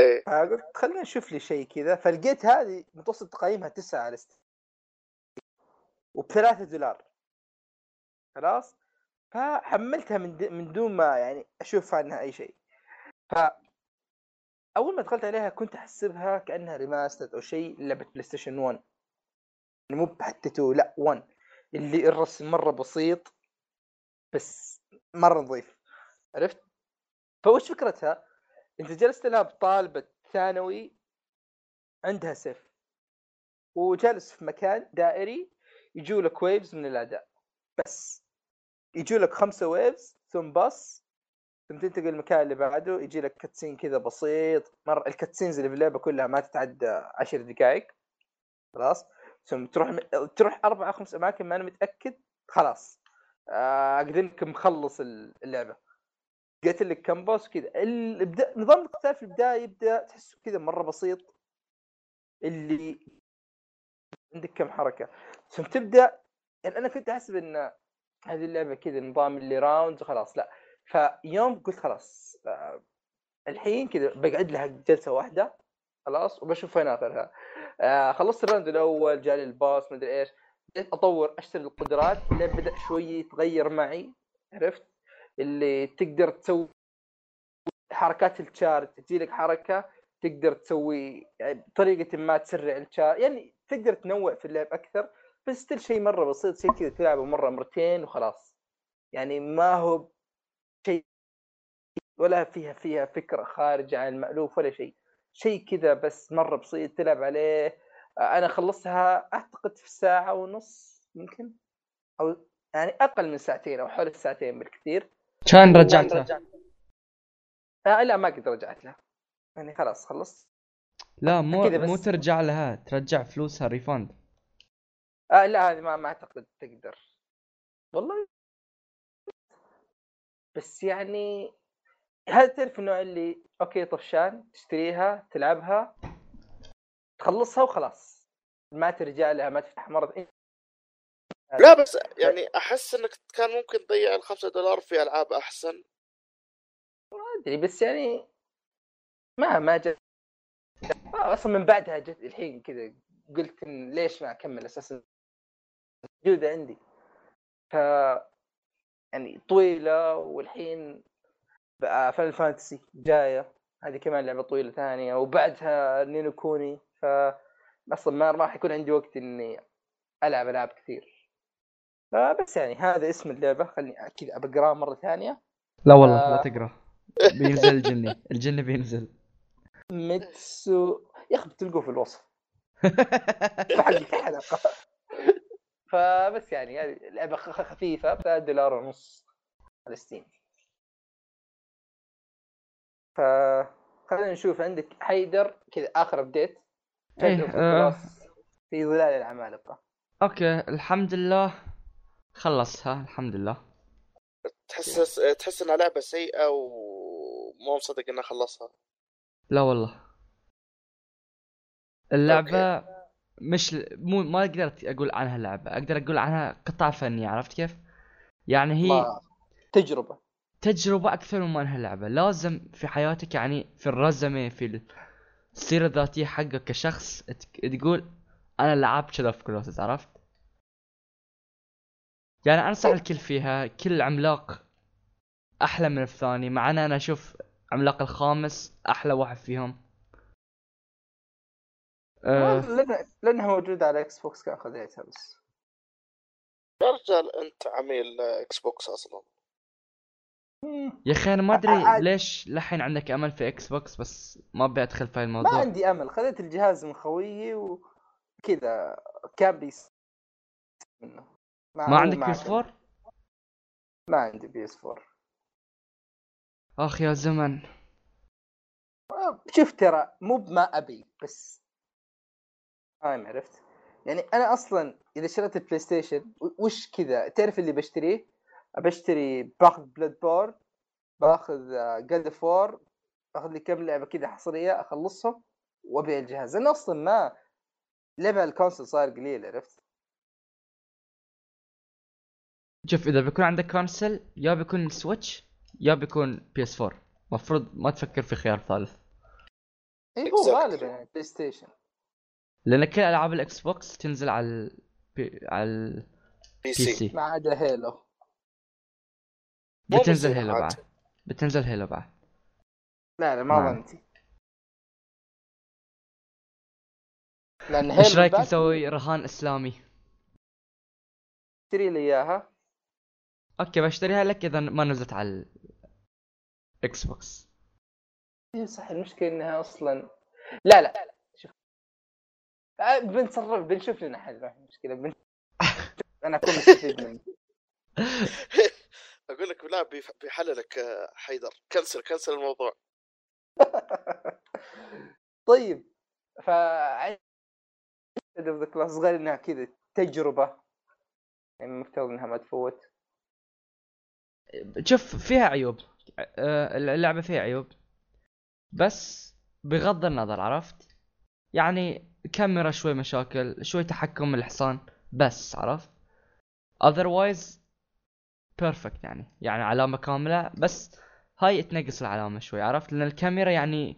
[SPEAKER 2] إيه.
[SPEAKER 1] فقلت خلينا نشوف لي شيء كذا. فلقيت هذه متوسط تقييمها تسعة على Steam وبثلاثة دولار. خلاص؟ فحملتها من. من دون ما يعني أشوف عنها أي شيء. ف أول ما دخلت عليها كنت أحسبها كأنها remaster أو شيء لعبه PlayStation 1 يعني مو حتى 2 لا 1 اللي الرسم مرة بسيط بس مرة نظيف. عرفت؟ فوش فكرتها؟ انت جالس تلعب طالبة ثانوي عندها سيف. وجالس في مكان دائري يجوا لك waves من الاعداء بس يجوا لك خمسة waves ثم boss ثم تنتقل المكان اللي بعده يجي لك cutscene كذا بسيط. مره ال cutscenes اللي في اللعبة كلها ما تتعدى عشر دقائق خلاص؟ ثم تروح م... تروح أربع أو خمس أماكن ما أنا متأكد خلاص. آه، أقدر انك مخلص اللعبة. قتل لك كم boss كذا. البدا... نظام القتال في البداية يبدأ تحسه كذا مرة بسيط. اللي عندك كم حركة. ثم تبدأ يعني أنا كنت أحسب إن هذه اللعبة كذا نظام ال rounds وخلاص لا. فيوم قلت خلاص آه، الحين كذا بقعد لها جلسة واحدة خلاص وبشوف وين آخرها. آه خلصت ال round الأول جالي ال boss مدري إيش. بديت أطور أشتري القدرات اللي بدأ شوي يتغير معي عرفت؟ اللي تقدر تسوي حركات ال charge تجي لك حركة تقدر تسوي يعني بطريقة ما تسرع ال charge يعني تقدر تنوع في اللعب أكثر بس still شيء مرة بسيط شيء كذا تلعبه مرة مرتين وخلاص. يعني ما هو شيء ولا فيها فيها فكرة خارجة عن المألوف ولا شيء شيء كذا بس مرة بسيط تلعب عليه. أنا خلصتها أعتقد في ساعة ونص يمكن أو يعني أقل من ساعتين أو حول الساعتين بالكثير.
[SPEAKER 3] كان رجعتها.
[SPEAKER 1] آه لا ما قد رجعت لها يعني خلاص خلصت.
[SPEAKER 3] لا مو. مو ترجع لها ترجع فلوسها refund
[SPEAKER 1] آه لا هذه ما ما أعتقد تقدر. والله. بس يعني هذا تعرف النوع اللي okay طفشان تشتريها تلعبها تخلصها وخلاص. ما ترجع لها ما تفتح ثانية.
[SPEAKER 2] لا بس يعني أحس إنك كان ممكن تضيع الخمسة دولار في ألعاب أحسن.
[SPEAKER 1] ما أدري بس يعني ما ما جت آه، أصلا من بعدها جت الحين كذا قلت إن ليش ما أكمل أساسا؟ موجودة عندي. ف يعني طويلة والحين فان فانتسي جاية. هذه كمان لعبة طويلة ثانية وبعدها نينو كوني. ف أصلا ما راح يكون عندي وقت إني ألعب ألعاب كثير. فبس يعني هذا اسم اللعبة. خليني كذا بقراه مرة ثانية.
[SPEAKER 3] لا والله لا
[SPEAKER 1] آه.
[SPEAKER 3] تقرأ. بينزل الجني. الجني بينزل.
[SPEAKER 1] ميتسو. يا أخي بتلقوه في الوصف. *laughs* حق الحلقة. فبس يعني هذه لعبة خ- خفيفه ب دولار ونص على ستيم ف خلينا نشوف عندك حيدر كذا آخر
[SPEAKER 3] update
[SPEAKER 1] تجربة
[SPEAKER 3] آه.
[SPEAKER 1] في ظلال العمالقة.
[SPEAKER 3] okay الحمد لله. خلصها الحمد لله.
[SPEAKER 2] تحس تحس إنها لعبة سيئة ومو مصدق إنها خلصها.
[SPEAKER 3] لا والله. اللعبة مش مو ما أقدر أقول عنها لعبة أقدر أقول عنها قطعة فنية عرفت كيف؟ يعني هي
[SPEAKER 1] ما- تجربة.
[SPEAKER 3] تجربة أكثر مما أنها لعبة. لازم في حياتك يعني في ال résumé في السيرة الذاتية حقك كشخص تقول أنا لعبت كذا في Colossus عرفت؟ يعني أنصح الكل فيها كل عملاق أحلى من الثاني مع إن أنا أشوف عملاق الخامس أحلى واحد فيهم. أه
[SPEAKER 1] لأن- لانها موجوده على Xbox كان خذيتها بس
[SPEAKER 2] يا رجال أنت عميل Xbox أصلا.
[SPEAKER 1] مم.
[SPEAKER 3] يا أخي أنا ما
[SPEAKER 1] أدري
[SPEAKER 3] ليش لحين عندك أمل في Xbox بس ما أبي أدخل في
[SPEAKER 1] ما
[SPEAKER 3] الموضوع.
[SPEAKER 1] عندي أمل. خذيت الجهاز من خويي وكذا كان بيس منه.
[SPEAKER 3] ما
[SPEAKER 1] هو
[SPEAKER 3] عندك. PS 4
[SPEAKER 1] ما عندي PS 4
[SPEAKER 3] أخ يا زمن.
[SPEAKER 1] شوف ترى مو بما أبي بس ما عرفت. يعني أنا أصلا إذا شريت ال PlayStation وش كذا؟ تعرف اللي بشتريه؟ بشتري باخذ Bloodborne باخذ God of War باخذ لي كم لعبة كذا حصرية أخلصهم وأبيع الجهاز. أنا أصلا ما لعبة ال console صار قليل عرفت؟
[SPEAKER 3] شوف إذا بيكون عندك console يا بيكون Switch يا بيكون PS 4 المفروض ما تفكر في خيار ثالث.
[SPEAKER 1] إي هو. غالبا يعني PlayStation
[SPEAKER 3] لأن كل ألعاب ال Xbox تنزل على ال... P... على
[SPEAKER 2] ال P
[SPEAKER 3] PC
[SPEAKER 1] ما عدا
[SPEAKER 2] Halo
[SPEAKER 3] بتنزل
[SPEAKER 2] Halo.
[SPEAKER 3] بعد. بتنزل Halo بعد.
[SPEAKER 1] لا لا ما. ظنتي لأن
[SPEAKER 3] إيش
[SPEAKER 1] Halo
[SPEAKER 3] رأيك
[SPEAKER 1] بعد
[SPEAKER 3] نسوي رهان إسلامي؟
[SPEAKER 1] تشتري لي إياها.
[SPEAKER 3] okay بشتريها لك إذا ما نزلت على ال Xbox.
[SPEAKER 1] اي صح المشكلة إنها أصلا لا لا. شوف. آه، بنتصرف بنشوف لنا حل. ما في مشكلة. بن... *laughs* أنا اكون مستفيد منه
[SPEAKER 2] أقول لك لا بيحللك آه، حيدر. cancel cancel الموضوع. *laughs*
[SPEAKER 1] طيب ف The Last Guardian كذا تجربة يعني المفترض إنها ما تفوت.
[SPEAKER 3] شوف فيها عيوب. آه، اللعبة فيها عيوب. بس بغض النظر عرفت؟ يعني كاميرا شوي مشاكل شوي تحكم الحصان بس عرفت؟ Otherwise perfect يعني يعني علامة كاملة. بس هاي تنقص العلامة شوي عرفت؟ لأن الكاميرا يعني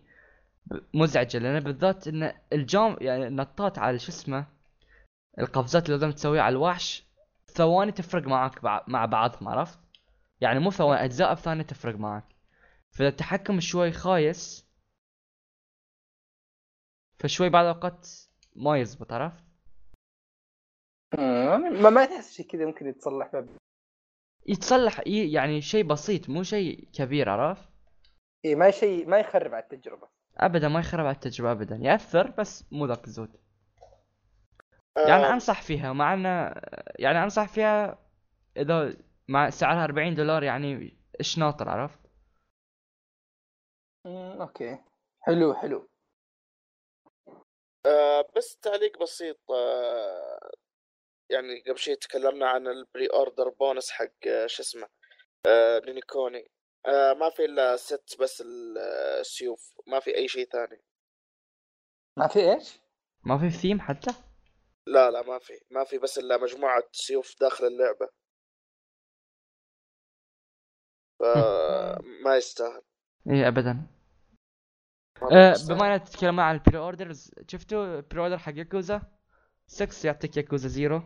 [SPEAKER 3] مزعجة لأن بالذات إن الجام يعني النطات على شو اسمه القفزات اللي لازم تسويها على الوحش ثواني تفرق معك مع بعضهم عرفت؟ يعني مو ثواني أجزاء بثانية تفرق معك فاذا التحكم شوي خايس فشوي بعض الأوقات ما يزبط عرفت؟
[SPEAKER 1] مم، ما ما تحس شيء كذا ممكن يتصلح
[SPEAKER 3] يتصلح يعني شيء بسيط مو شيء كبير عرفت؟
[SPEAKER 1] إي ما شيء ما يخرب على التجربة.
[SPEAKER 3] ابدا ما يخرب على التجربة ابدا يأثر بس مو ذاك الزود. يعني
[SPEAKER 2] آه،
[SPEAKER 3] أنصح فيها مع إنه يعني أنصح فيها إذا مع سعرها 40 دولار يعني إيش ناطر عرفت؟
[SPEAKER 1] okay. حلو حلو.
[SPEAKER 2] آه، بس تعليق بسيط آه، يعني قبل شوي تكلمنا عن ال pre-order bonus حق آه، شو اسمه آه، Ni no Kuni آه، ما في إلا set بس ال- آه، السيوف ما في أي شيء ثاني.
[SPEAKER 1] ما في إيش؟
[SPEAKER 3] ما في ثيم حتى؟
[SPEAKER 2] لا لا ما في. ما في بس إلا مجموعة سيوف داخل اللعبة. فما يستاهل.
[SPEAKER 3] إيه ابدا. أه. بما إننا تتكلم عن ال pre-orders شفتوا ال pre-order حق ياكوزا؟ 6 يعطيك Yakuza Zero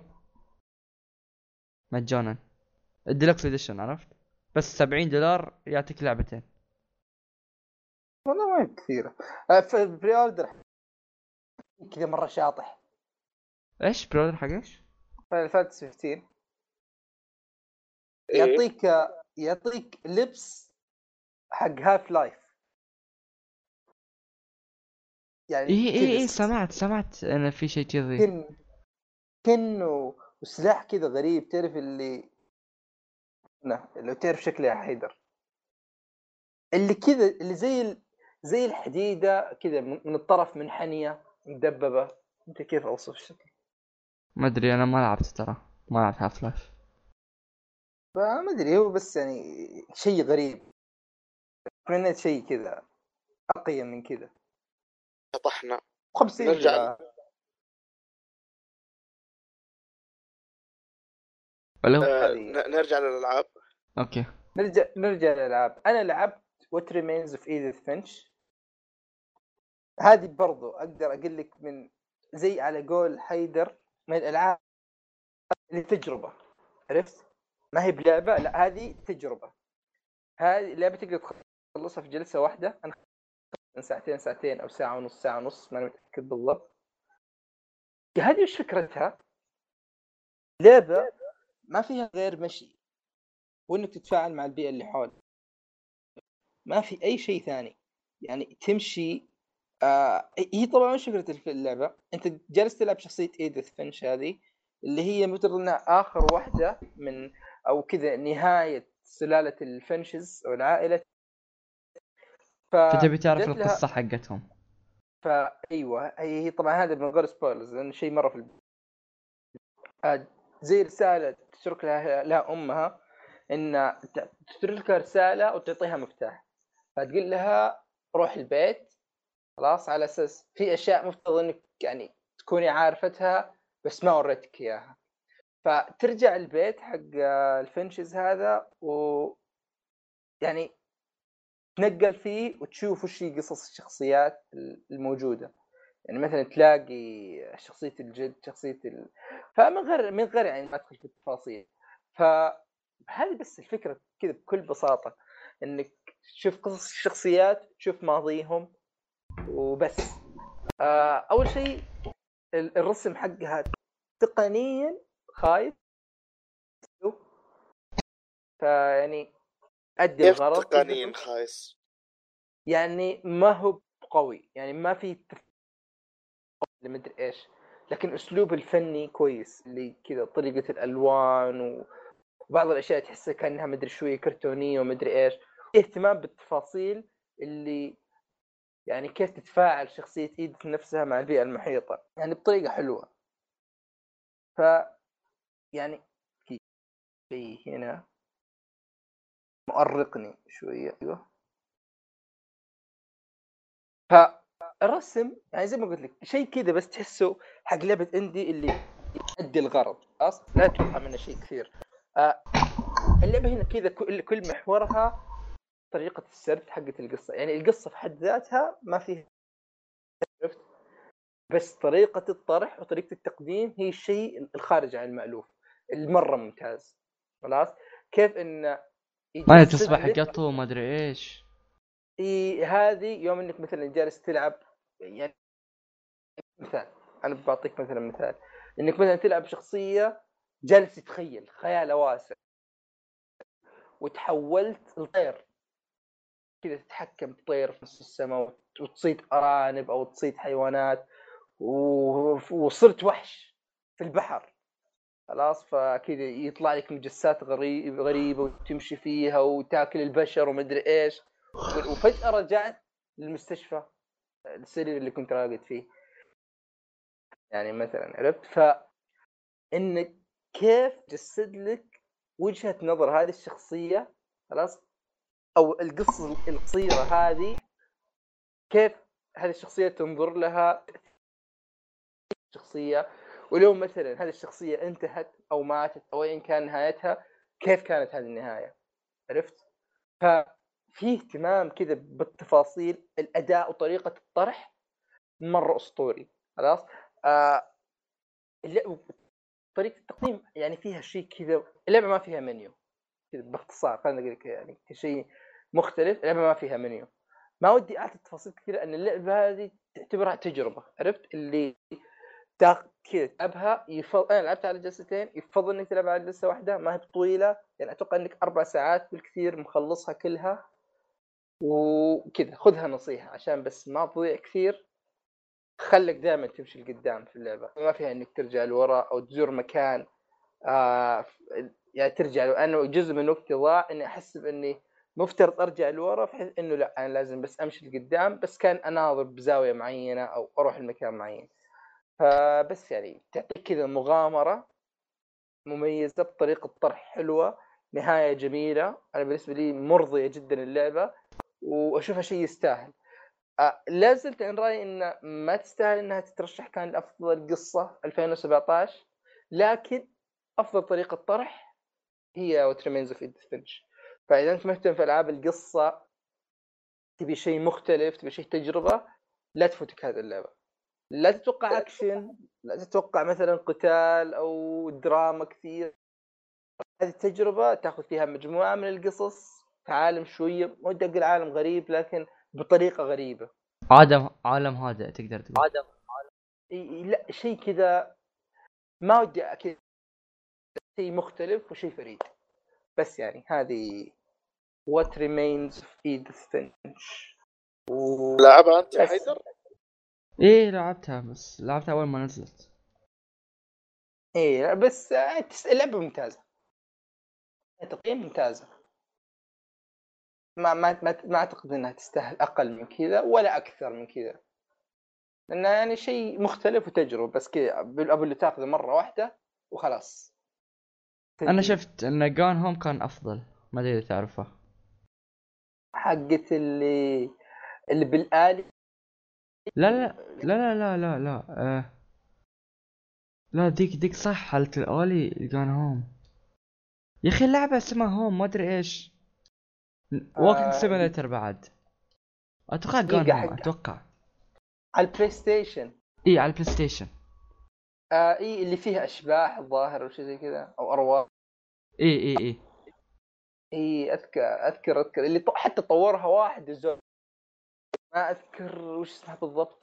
[SPEAKER 3] مجانا. ال deluxe edition عرفت؟ بس 70 دولار يعطيك لعبتين.
[SPEAKER 1] والله ما هي كثيرة. آه، في ال pre-order كذا مرة شاطح.
[SPEAKER 3] إيش؟ pre-order حق إيش؟
[SPEAKER 1] Final Fantasy 15
[SPEAKER 2] إيه؟
[SPEAKER 1] يعطيك يعطيك لبس حق Half-Life يعني
[SPEAKER 3] اي اي اي سمعت سمعت أنا في شيء كذي.
[SPEAKER 1] كن كنه وسلاح كذا غريب تعرف اللي نه لو تعرف شكله يا حيدر. اللي كذا اللي زي ال... زي الحديدة كذا من من الطرف منحنيه مدببة. أنت كيف أوصف الشكل
[SPEAKER 3] ما أدري أنا ما لعبت ترى. ما لعبت Half-Life
[SPEAKER 1] فما أدري هو بس يعني شيء غريب. تمنيت شيء كذا أقيم من كذا
[SPEAKER 2] شطحنا.
[SPEAKER 1] 50
[SPEAKER 2] نرجع
[SPEAKER 3] ولا هو
[SPEAKER 2] آه، نرجع للألعاب.
[SPEAKER 3] okay.
[SPEAKER 1] نرجع نرجع للألعاب. أنا لعبت What Remains of Edith Finch هذه برضو أقدر أقول لك من زي على قول حيدر من الألعاب اللي تجربه عرفت؟ ما هي بلعبة لا هذه تجربة. هذه لعبة تقدر تخلصها في جلسة واحدة. أنا من ساعتين ساعتين أو ساعة ونص ساعة ونص ما متأكد بالضبط. هذه وش فكرتها؟ لعبة ما فيها غير مشي وإنك تتفاعل مع البيئة اللي حولك. ما في أي شيء ثاني. يعني تمشي آه هي طبعا وش فكرة اللعبة؟ أنت جالس تلعب شخصية ايديث فينش هذه اللي هي مثل إنها آخر واحدة من أو كذا نهاية سلالة الفنشز أو العائلة.
[SPEAKER 3] ف... فتبي تعرف القصة لها... حقتهم.
[SPEAKER 1] فايوه هي, هي طبعا هذا من غير سبويلرز لأنه شيء مرة في الب... آه زي رسالة تترك لها, لها أمها إن تترك رسالة وتعطيها مفتاح. فتقول لها روح البيت. خلاص على أساس في أشياء مفترض إنك يعني تكوني عارفتها بس ما وريتك إياها. فترجع البيت حق الفنشز هذا و يعني تنقل فيه وتشوف وش هي قصص الشخصيات الموجودة. يعني مثلا تلاقي شخصية الجد شخصية ال... فمن غير من غير يعني ما ادخل في التفاصيل. فهذه بس الفكرة كذا بكل بساطة إنك تشوف قصص الشخصيات تشوف ماضيهم وبس. آه أول شيء الرسم حقها تقنيا خايف فيعني أدي الغرض.
[SPEAKER 2] تقنيا خايس؟
[SPEAKER 1] يعني ما هو قوي يعني ما في مدري إيش. لكن أسلوب الفني كويس اللي كذا طريقة الألوان وبعض الأشياء تحسها كأنها مدري شوية كرتونية ومدري إيش. اهتمام بالتفاصيل اللي يعني كيف تتفاعل شخصية ايدث نفسها مع البيئة المحيطة. يعني بطريقة حلوة. ف يعني في شيء هنا مؤرقني شوية. أيوه. فالرسم يعني زي ما قلت لك شيء كذا بس تحسه حق لعبة اندي اللي يؤدي الغرض خلاص؟ لا تتوقع منه شيء كثير. آه اللعبة هنا كذا كل محورها طريقة السرد حقت القصة يعني القصة في حد ذاتها ما فيها بس طريقة الطرح وطريقة التقديم هي الشيء الخارج عن المألوف المرة ممتاز خلاص؟ كيف إن
[SPEAKER 3] ما تصبح قطو وما أدري إيش.
[SPEAKER 1] إي هذه يوم إنك مثلا جالس تلعب يعني مثال أنا بعطيك مثلا مثال. إنك مثلا تلعب شخصية جالس تتخيل خياله واسع وتحولت لطير. كذا تتحكم بطير في نص السماء وتصيد أرانب أو تصيد حيوانات وصرت وحش في البحر. خلاص فكذا يطلع لك مجسات غريب غريبة وتمشي فيها وتاكل البشر ومدري إيش. وفجأة رجعت للمستشفى. السرير اللي كنت راقد فيه. يعني مثلا عرفت؟ ف انك كيف جسد لك وجهة نظر هذه الشخصية خلاص؟ أو القصة القصيرة هذه كيف هذه الشخصية تنظر لها؟ شخصية. ولو مثلا هذه الشخصية انتهت أو ماتت أو ايا كان نهايتها كيف كانت هذه النهاية؟ عرفت؟ ففي اهتمام كذا بالتفاصيل الأداء وطريقة الطرح مرة أسطوري خلاص؟ آه طريقة التقديم يعني فيها شيء كذا اللعبة ما فيها منيو باختصار خلينا نقول لك يعني كشيء مختلف اللعبة ما فيها منيو. ما ودي أعطي تفاصيل كثير ان اللعبة هذه تعتبرها تجربة عرفت؟ اللي كذا تلعبها يفضل أنا لعبت على جلستين يفضل إنك تلعب على جلسة واحدة ما هي طويله يعني أتوقع إنك أربع ساعات بالكثير مخلصها كلها. وكذا خذها نصيحة عشان بس ما تضيع كثير. خليك دائما تمشي لقدام في اللعبة. ما فيها إنك ترجع لورا أو تزور مكان آه يعني ترجع له. أنا جزء من وقتي ضاع إني أحس بإني مفترض أرجع لورا بحيث إنه لا أنا لازم بس أمشي لقدام بس كان أناظر بزاوية معينة أو أروح لمكان معين. فبس يعني تعطيك كذا مغامرة مميزة بطريقة طرح حلوة نهاية جميلة. أنا بالنسبة لي مرضية جدا اللعبة. وأشوفها شيء يستاهل. لا زلت عن رأيي ان ما تستاهل إنها تترشح كان لأفضل قصة 2017 لكن أفضل طريقة طرح هي What Remains of Finch فإذا أنت مهتم في ألعاب القصة تبي شيء مختلف تبي شيء تجربة لا تفوتك هذه اللعبة. لا تتوقع. أكشن لا تتوقع مثلا قتال أو دراما كثير. هذه التجربه تأخذ فيها مجموعة من القصص في عالم شوية ما ودي أقول عالم غريب لكن بطريقة غريبة.
[SPEAKER 3] عالم عالم هادئ تقدر تقول.
[SPEAKER 1] إي- لا شيء كذا ما ودي أكيد شيء مختلف وشيء فريد. بس يعني هذه what remains of Edith Finch. و...
[SPEAKER 2] لعبها أنت يا. حيدر؟
[SPEAKER 3] إيه لعبتها بس. لعبتها أول ما نزلت.
[SPEAKER 1] إيه بس اللعبه ممتازة. تقييم ممتازة. ما ما ما, ما أعتقد إنها تستاهل أقل من كذا ولا أكثر من كذا. لأنه يعني شيء مختلف وتجربة بس كذا أبو اللي تأخذه مرة واحدة وخلاص. أنا.
[SPEAKER 3] شفت إن جان هوم كان أفضل ما أدري إذا تعرفه.
[SPEAKER 1] حقت اللي اللي بالآلي.
[SPEAKER 3] لا لا لا لا لا لا لا آه. لا ديك ديك صح حالة الآلي جان هوم يا أخي اللعبة اسمها هوم ما أدري إيش. ووكينج
[SPEAKER 1] آه،
[SPEAKER 3] سيميليتر بعد. أتوقع
[SPEAKER 1] حق-
[SPEAKER 3] أتوقع.
[SPEAKER 1] على البلاي ستيشن
[SPEAKER 3] إي على البلاي ستيشن
[SPEAKER 1] آه إي اللي فيها أشباح الظاهر أو شيء زي كذا أو أرواح.
[SPEAKER 3] إي إي إي.
[SPEAKER 1] إي أذكر أذكر أذكر. اللي. حتى طورها واحد الزول ما أذكر وش اسمها بالضبط.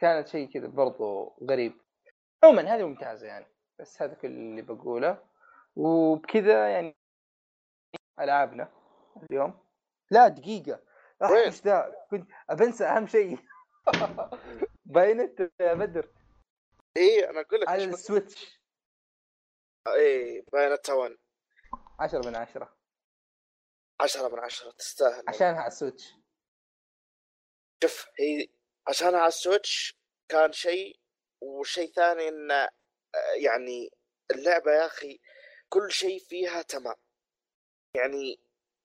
[SPEAKER 1] كانت شيء كذا برضو غريب. عموما هذه ممتازة يعني. بس هذا كل اللي بقوله. وبكذا يعني ألعابنا اليوم. لا
[SPEAKER 2] دقيقة؟
[SPEAKER 1] إيش ذا؟ كنت بنسى أهم شيء. *laughs* Bayonetta يا بدر؟
[SPEAKER 2] إيه أنا أقول لك
[SPEAKER 1] على
[SPEAKER 2] ال
[SPEAKER 1] Switch.
[SPEAKER 2] إيه Bayonetta 1
[SPEAKER 1] 10 من 10
[SPEAKER 2] 10 من 10 تستاهل.
[SPEAKER 1] عشانها على ال Switch.
[SPEAKER 2] شوف هي عشان على ال Switch كان شيء وشيء ثاني إن آه، يعني اللعبة يا أخي كل شيء فيها تمام. يعني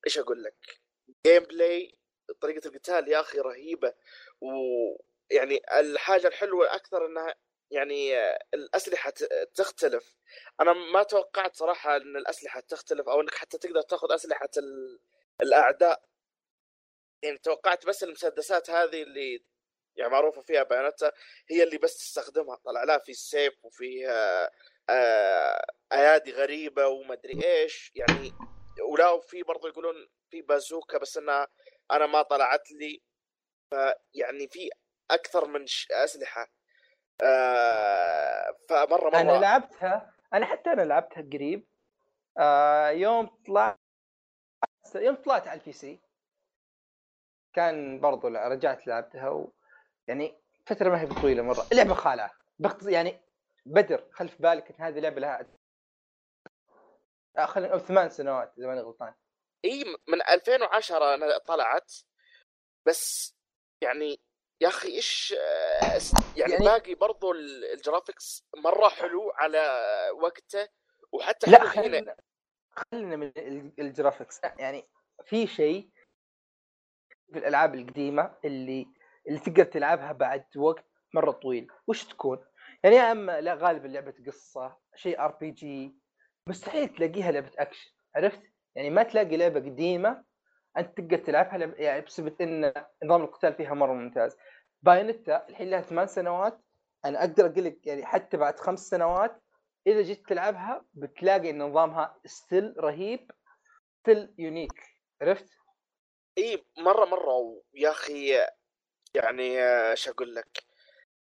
[SPEAKER 2] إيش أقول لك؟ gameplay طريقة القتال يا أخي رهيبة ويعني الحاجة الحلوة أكثر إنها يعني الأسلحة ت- تختلف. أنا ما توقعت صراحة إن الأسلحة تختلف أو إنك حتى تقدر تاخذ أسلحة ال- الأعداء. يعني توقعت بس المسدسات هذه اللي يعني معروفة فيها بايونتا هي اللي بس تستخدمها. طلع لا في سيف وفي آه، آه، أيادي غريبة ومدري إيش. يعني ولا وفي برضو يقولون في بازوكا بس انها أنا ما طلعت لي. فيعني في أكثر من أسلحة. آه، فمرة مرة.
[SPEAKER 1] أنا لعبتها أنا حتى أنا لعبتها قريب. آه يوم طلعت يوم طلعت على ال PC كان برضو رجعت لعبتها و... يعني فترة ما هي طويله مرة. اللعبه خالعة. بخت... يعني بدر خلف بالك إن هذه لعبة لها خلينا نقول ثمان سنوات إذا ماني غلطان.
[SPEAKER 2] إي من 2010 أنا طلعت بس يعني يا أخي إيش آه، يعني, يعني باقي برضو ال- graphics مرة حلو على وقته وحتى
[SPEAKER 1] لا خلينا خلينا من ال- ال graphics. يعني في شيء في الألعاب القديمة اللي اللي تقدر تلعبها بعد وقت مرة طويل. وش تكون؟ يعني يا أما لا غالبا لعبة قصة شيء RPG مستحيل تلاقيها لعبة أكشن عرفت؟ يعني ما تلاقي لعبة قديمة أنت تقدر تلعبها لعبة يعني بسبب إن نظام القتال فيها مرة ممتاز بايونيتا الحين لها ثمان سنوات أنا أقدر أقول لك يعني حتى بعد خمس سنوات إذا جيت تلعبها بتلاقي إن نظامها still رهيب still unique عرفت؟
[SPEAKER 2] إي مرة مرة يا أخي يعني إيش أقول لك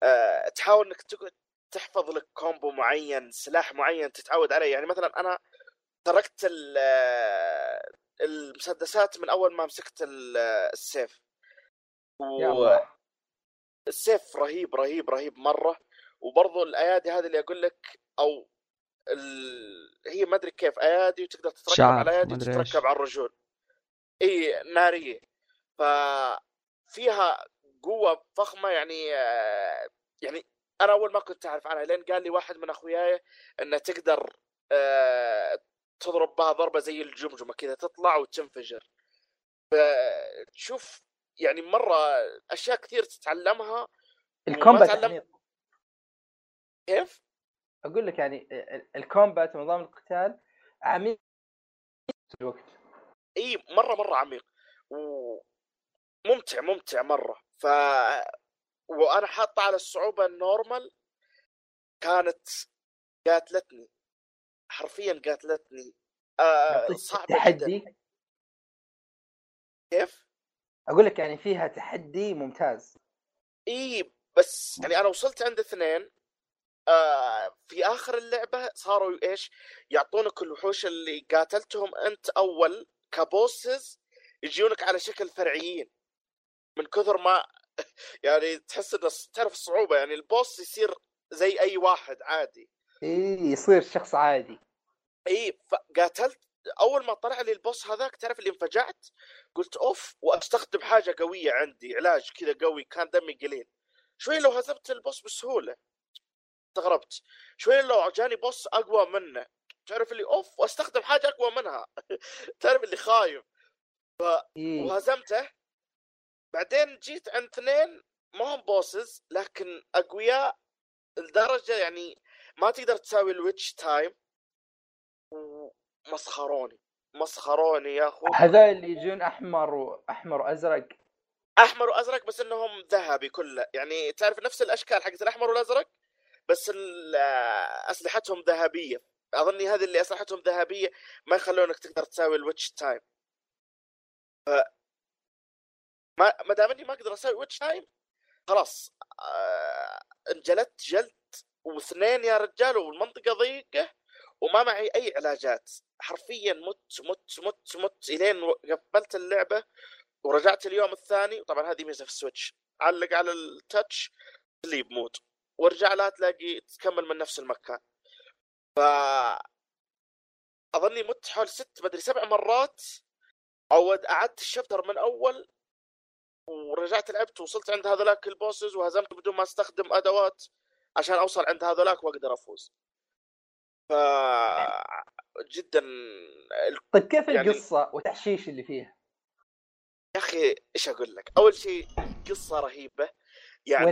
[SPEAKER 2] آه، تحاول إنك تقعد تحفظ لك combo معين سلاح معين تتعود عليه. يعني مثلا أنا تركت ال- آه، المسدسات من أول ما مسكت آه، السيف.
[SPEAKER 1] الله.
[SPEAKER 2] السيف رهيب رهيب رهيب مرة. وبرضو الأيادي هذه اللي أقول لك أو ال... هي ما أدري كيف أيادي وتقدر تتركب على
[SPEAKER 3] إيش.
[SPEAKER 2] وتتركب على الرجول. إي نارية. ففيها قوة فخمة يعني آه، يعني أنا أول ما كنت أعرف عنها لين قال لي واحد من أخوياي انه تقدر آه، تضرب بها ضربة زي الجمجمة كذا تطلع وتنفجر. فتشوف يعني مرة أشياء كثير تتعلمها
[SPEAKER 1] الكومبات
[SPEAKER 2] تعلم-
[SPEAKER 1] عميق
[SPEAKER 2] كيف؟
[SPEAKER 1] أقول لك يعني ال- الكومبات ونظام القتال عميق في الوقت.
[SPEAKER 2] إي مرة مرة عميق. وممتع ممتع مرة. ف وأنا حاطه على الصعوبة ال normal كانت قاتلتني. حرفيا قاتلتني. آه صعبة جدا.
[SPEAKER 1] تحدي؟
[SPEAKER 2] كيف؟
[SPEAKER 1] أقول لك يعني فيها تحدي ممتاز.
[SPEAKER 2] إي بس يعني أنا وصلت عند اثنين. آه في آخر اللعبة صاروا إيش؟ يعطونك الوحوش اللي قاتلتهم. أنت أول كبوسز يجونك على شكل فرعيين. من كثر ما *laughs* يعني تحس إنه تعرف الصعوبه يعني البوس يصير زي أي واحد عادي.
[SPEAKER 1] اي يصير شخص عادي.
[SPEAKER 2] اي فقاتلت أول ما طلع لي البوس هذاك تعرف اللي انفجعت؟ قلت أوف وأستخدم حاجة قوية عندي علاج كذا قوي كان دمي قليل. شوي لو هزمت البوس بسهولة. استغربت. شوي لو جاني boss أقوى منه. تعرف اللي أوف وأستخدم حاجة أقوى منها. *laughs* تعرف اللي خايف.
[SPEAKER 1] إيه.
[SPEAKER 2] وهزمته. بعدين جيت عند اثنين ما هم bosses لكن أقوياء لدرجة يعني ما تقدر تساوي ال Witch Time ومسخروني مسخروني يا أخوي
[SPEAKER 1] هذول اللي يجون أحمر واحمر وأزرق.
[SPEAKER 2] أحمر وأزرق بس إنهم ذهبي كله. يعني تعرف نفس الأشكال حقت الأحمر والأزرق بس أسلحتهم ذهبية. أظني هذه اللي أسلحتهم ذهبية ما يخلونك تقدر تساوي ال Witch Time ما ما دام إني ما أقدر أسوي Witch Time خلاص آه انجلدت جلد واثنين يا رجال والمنطقة ضيقة وما معي أي علاجات. حرفيا مت مت مت مت إلين قفلت اللعبة ورجعت اليوم الثاني. طبعا هذه ميزة في السويتش علق على التاتش sleep mode وارجع لا تلاقي تكمل من نفس المكان. ف أظني مت حول ست مدري سبع مرات عود أعدت ال chapter من أول ورجعت لعبت وصلت عند هذولاك ال bosses وهزمت بدون ما استخدم أدوات عشان أوصل عند هذولاك وأقدر أفوز. ف جدا
[SPEAKER 1] طيب كيف
[SPEAKER 2] يعني-
[SPEAKER 1] القصة وتحشيش اللي فيها؟
[SPEAKER 2] يا أخي إيش أقول لك؟ أول شيء قصة رهيبة. يعني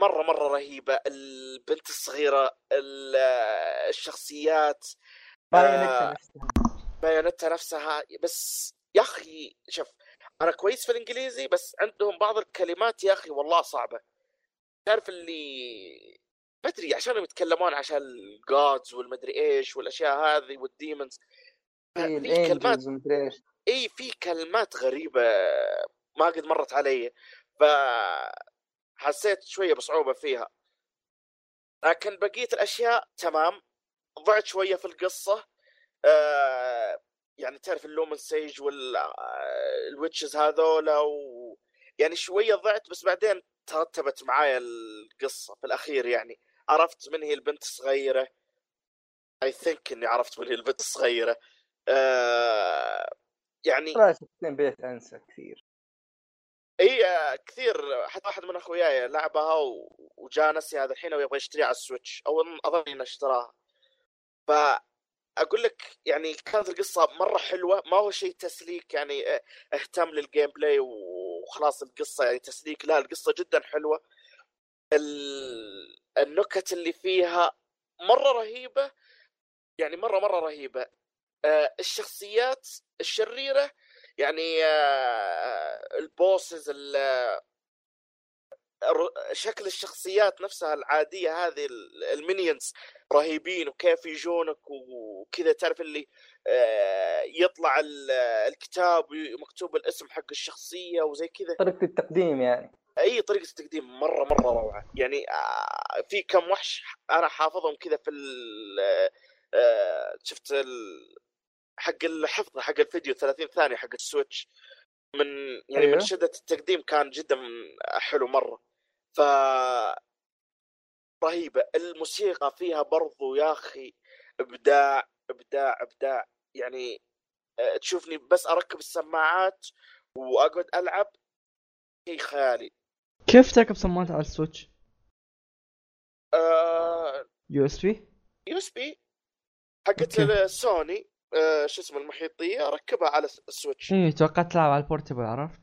[SPEAKER 2] مرة مرة رهيبة. البنت الصغيرة ال- الشخصيات
[SPEAKER 1] بايونيتا
[SPEAKER 2] آه.
[SPEAKER 1] نفسها.
[SPEAKER 2] بايونيتا نفسها. بس يا أخي شوف أنا كويس في الإنجليزي بس عندهم بعض الكلمات يا أخي والله صعبة. تعرف اللي ما أدري عشان يتكلمون عشان ال gods والمدري إيش والأشياء هذه وال demons
[SPEAKER 1] إيه،
[SPEAKER 2] في كلمات إي في كلمات غريبة ما قد مرت علي. ف حسيت شوية بصعوبة فيها. لكن بقية الأشياء تمام. ضعت شوية في القصة. آه يعني تعرف ال Lumen Sage وال witches هذولا و يعني شوية ضعت بس بعدين ترتبت معايا القصة في الأخير يعني. عرفت من هي البنت الصغيرة؟ I think إني عرفت من هي البنت الصغيرة. آه يعني
[SPEAKER 1] بس انسى كثير.
[SPEAKER 2] إي آه، كثير. حتى واحد من أخوياي لعبها و- وجاء نسي هذا الحين ويبغى يشتريها على السويتش. أو أظن إنه اشتراها. فاقول لك يعني كانت القصة مرة حلوة ما هو شيء تسليك يعني آه، أهتم لل gameplay وخلاص القصة يعني تسليك. لا القصة جدا حلوة. ال- النكت اللي فيها مرة رهيبة يعني مرة مرة رهيبة. آه، الشخصيات الشريرة يعني آه، ال bosses شكل الشخصيات نفسها العادية هذه ال- ال minions. رهيبين وكيف يجونك وكذا تعرف اللي آه، يطلع ال- الكتاب مكتوب الاسم حق الشخصية وزي كذا.
[SPEAKER 1] طريقة التقديم يعني.
[SPEAKER 2] أي طريقة التقديم مرة مرة روعة. يعني آه، في كم وحش أنا حافظهم كذا في آه، شفت حق الحفظ حق الفيديو 30 ثانية حق السويتش. من يعني
[SPEAKER 1] أيوه.
[SPEAKER 2] من شدة التقديم كان جدا حلو مرة. ف رهيبه الموسيقى فيها برضو يا أخي إبداع إبداع إبداع يعني آه، تشوفني بس أركب السماعات وأقعد ألعب شيء خيالي
[SPEAKER 3] كيف تركب سماعات على السويتش؟
[SPEAKER 2] آه،
[SPEAKER 3] يو إس بي؟
[SPEAKER 2] يو إس بي حقت. السوني آه، شو اسمه المحيطية ركبها على السويتش
[SPEAKER 3] إيه توقعت تلعب على ال portable عرفت؟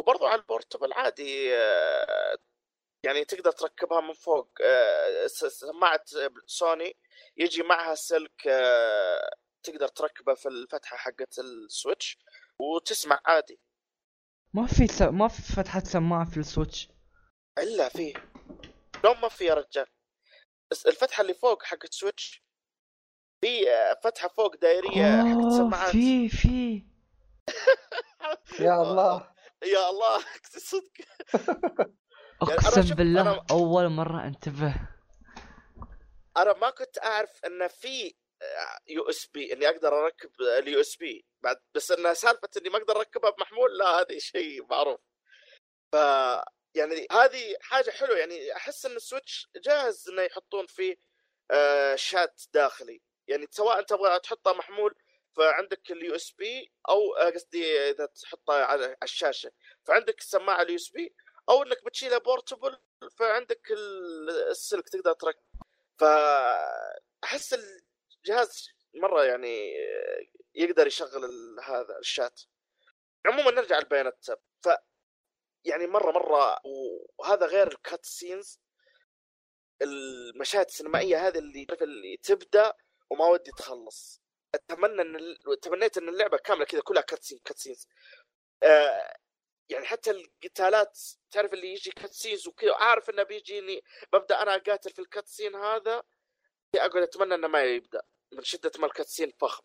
[SPEAKER 2] وبرضو على ال portable عادي آه، يعني تقدر تركبها من فوق. آه، س- سماعة سوني يجي معها سلك آه، تقدر تركبه في الفتحة حقت ال Switch وتسمع عادي.
[SPEAKER 3] ما في س... ما في فتحة سماعة في ال
[SPEAKER 2] Switch. إلا فيه لو ما في يا رجال. الفتحة اللي فوق حقت Switch في آه، فتحة فوق دائريه حقت سماعات.
[SPEAKER 3] في في. *laughs*
[SPEAKER 1] يا الله. *laughs*
[SPEAKER 2] يا الله *laughs* صدق.
[SPEAKER 3] أقسم
[SPEAKER 2] شوف،
[SPEAKER 3] بالله
[SPEAKER 2] أنا-
[SPEAKER 3] أول مرة أنتبه.
[SPEAKER 2] أنا ما كنت أعرف انه في USB إني أقدر أركب ال USB. بعد بس انها سالفة إني ما أقدر أركبها بمحمول لا هذه شيء معروف. ف يعني هذه حاجة حلوة. يعني أحس إن ال Switch جاهز إنه يحطون فيه آه، شات داخلي. يعني سواء تبغى تحطه محمول فعندك ال USB أو آه، قصدي إذا تحطه على الشاشة. فعندك السماعه ال USB أو إنك بتشيلها portable فعندك ال- السلك تقدر تركب فاحس الجهاز مرة يعني يقدر يشغل هذا الشات. عموما نرجع ل Bayonetta ف يعني مرة مرة وهذا غير ال cutscenes المشاهد السينمائية هذه اللي اللي تبدأ وما ودي تخلص. أتمنى إن تمنيت إن اللعبة كاملة كذا كلها cutscene cutscenes يعني حتى القتالات تعرف اللي يجي cutscenes وكذا عارف إنه بيجيني ببدأ أنا أقاتل في ال cutscene هذا أقعد أتمنى إنه ما يبدأ من شدة ما ال cutscene فخم.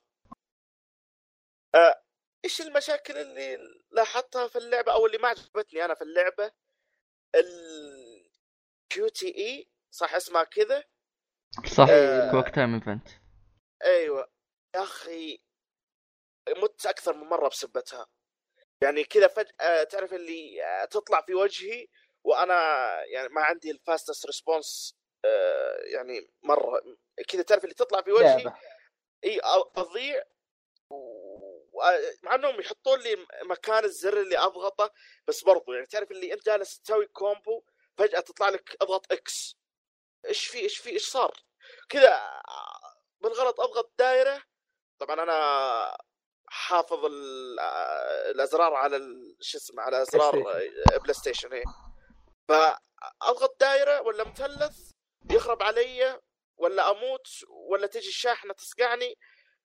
[SPEAKER 2] آه، إيش المشاكل اللي لاحظتها في اللعبة؟ أو اللي ما عجبتني أنا في اللعبة؟ ال QTE صح اسمها كذا؟
[SPEAKER 3] صح
[SPEAKER 2] آه.
[SPEAKER 3] quick time event
[SPEAKER 2] أيوه. يا أخي مت أكثر من مرة بسبتها. يعني كذا فجأة تعرف اللي آه، تطلع في وجهي وأنا يعني ما عندي ال fastest response يعني مرة كذا تعرف اللي تطلع في وجهي؟ إي أضيع و- مع إنهم يحطون لي مكان الزر اللي أضغطه بس برضو يعني تعرف اللي أنت جالس تسوي combo فجأة تطلع لك أضغط X إيش في إيش في إيش صار؟ كذا بالغلط أضغط دائره طبعا أنا حافظ ال- الأزرار على شو اسمه على أزرار PlayStation. إيه. فأضغط دائره ولا مثلث يخرب علي ولا أموت ولا تجي الشاحنة تصقعني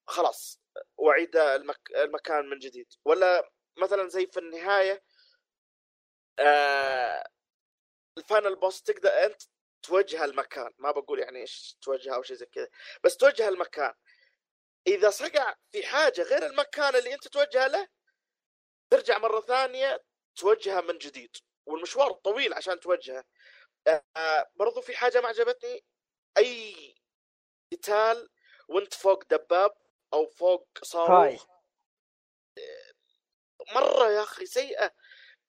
[SPEAKER 2] خلاص وأعيد المك... المكان من جديد. ولا مثلا زي في النهاية آه الفاينل بوس تقدر أنت توجه المكان. ما بقول يعني إيش توجه أو شيء زي كذا بس توجه المكان. إذا صقع في حاجة غير المكان اللي أنت توجه له ترجع مرة ثانية توجهها من جديد. والمشوار طويل عشان توجهه. آه برضو في حاجة ما عجبتني أي قتال وأنت فوق دباب أو فوق صاروخ مرة يا أخي سيئة.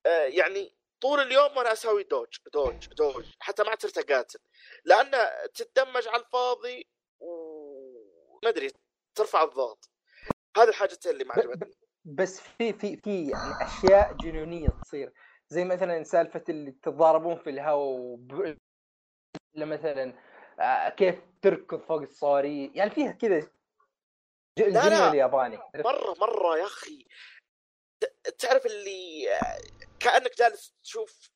[SPEAKER 2] آه يعني طول اليوم وأنا أسوي dodge dodge dodge حتى ما عاد صرت أقاتل. لأن تتدمج على الفاضي وما أدري ترفع الضغط. هذه الحاجتين اللي ما عجبتني.
[SPEAKER 1] بس في في في يعني أشياء جنونية تصير. زي مثلا سالفة اللي تتضاربون في الهواء وب... مثلا آه، كيف تركض فوق الصواريخ. يعني فيها كذا
[SPEAKER 2] لا.
[SPEAKER 1] الجنون الياباني؟
[SPEAKER 2] مرة مرة يا أخي. تعرف اللي كأنك جالس تشوف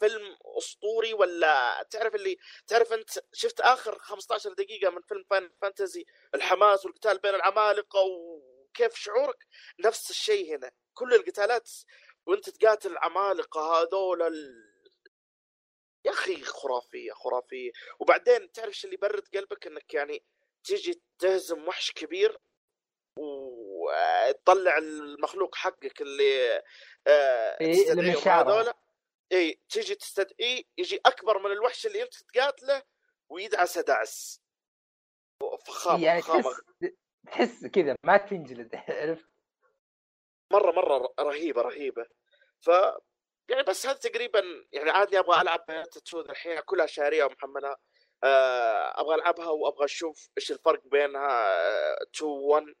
[SPEAKER 2] فيلم أسطوري ولا تعرف اللي تعرف أنت شفت آخر 15 دقيقة من فيلم فان فانتزي؟ الحماس والقتال بين العمالقة وكيف شعورك؟ نفس الشيء هنا. كل القتالات وأنت تقاتل العمالقة هذول ال... يا أخي خرافية خرافية. وبعدين تعرف اللي يبرد قلبك؟ إنك يعني تيجي تهزم وحش كبير وتطلع المخلوق حقك اللي آه،
[SPEAKER 1] إيه، المشاعر.
[SPEAKER 2] اي تيجي تستدعيه يجي أكبر من الوحش اللي انت تقاتله ويدعس دعس. فخامة
[SPEAKER 1] يعني
[SPEAKER 2] فخامة.
[SPEAKER 1] تحس تحس كذا ما تنجلد عرفت؟
[SPEAKER 2] مرة مرة رهيبة رهيبة. ف يعني بس هذا تقريبا يعني عادي أبغى ألعب بيانات تسود الحين كلها شاريه ومحملها آه، أبغى ألعبها وأبغى أشوف إيش الفرق بينها 2 1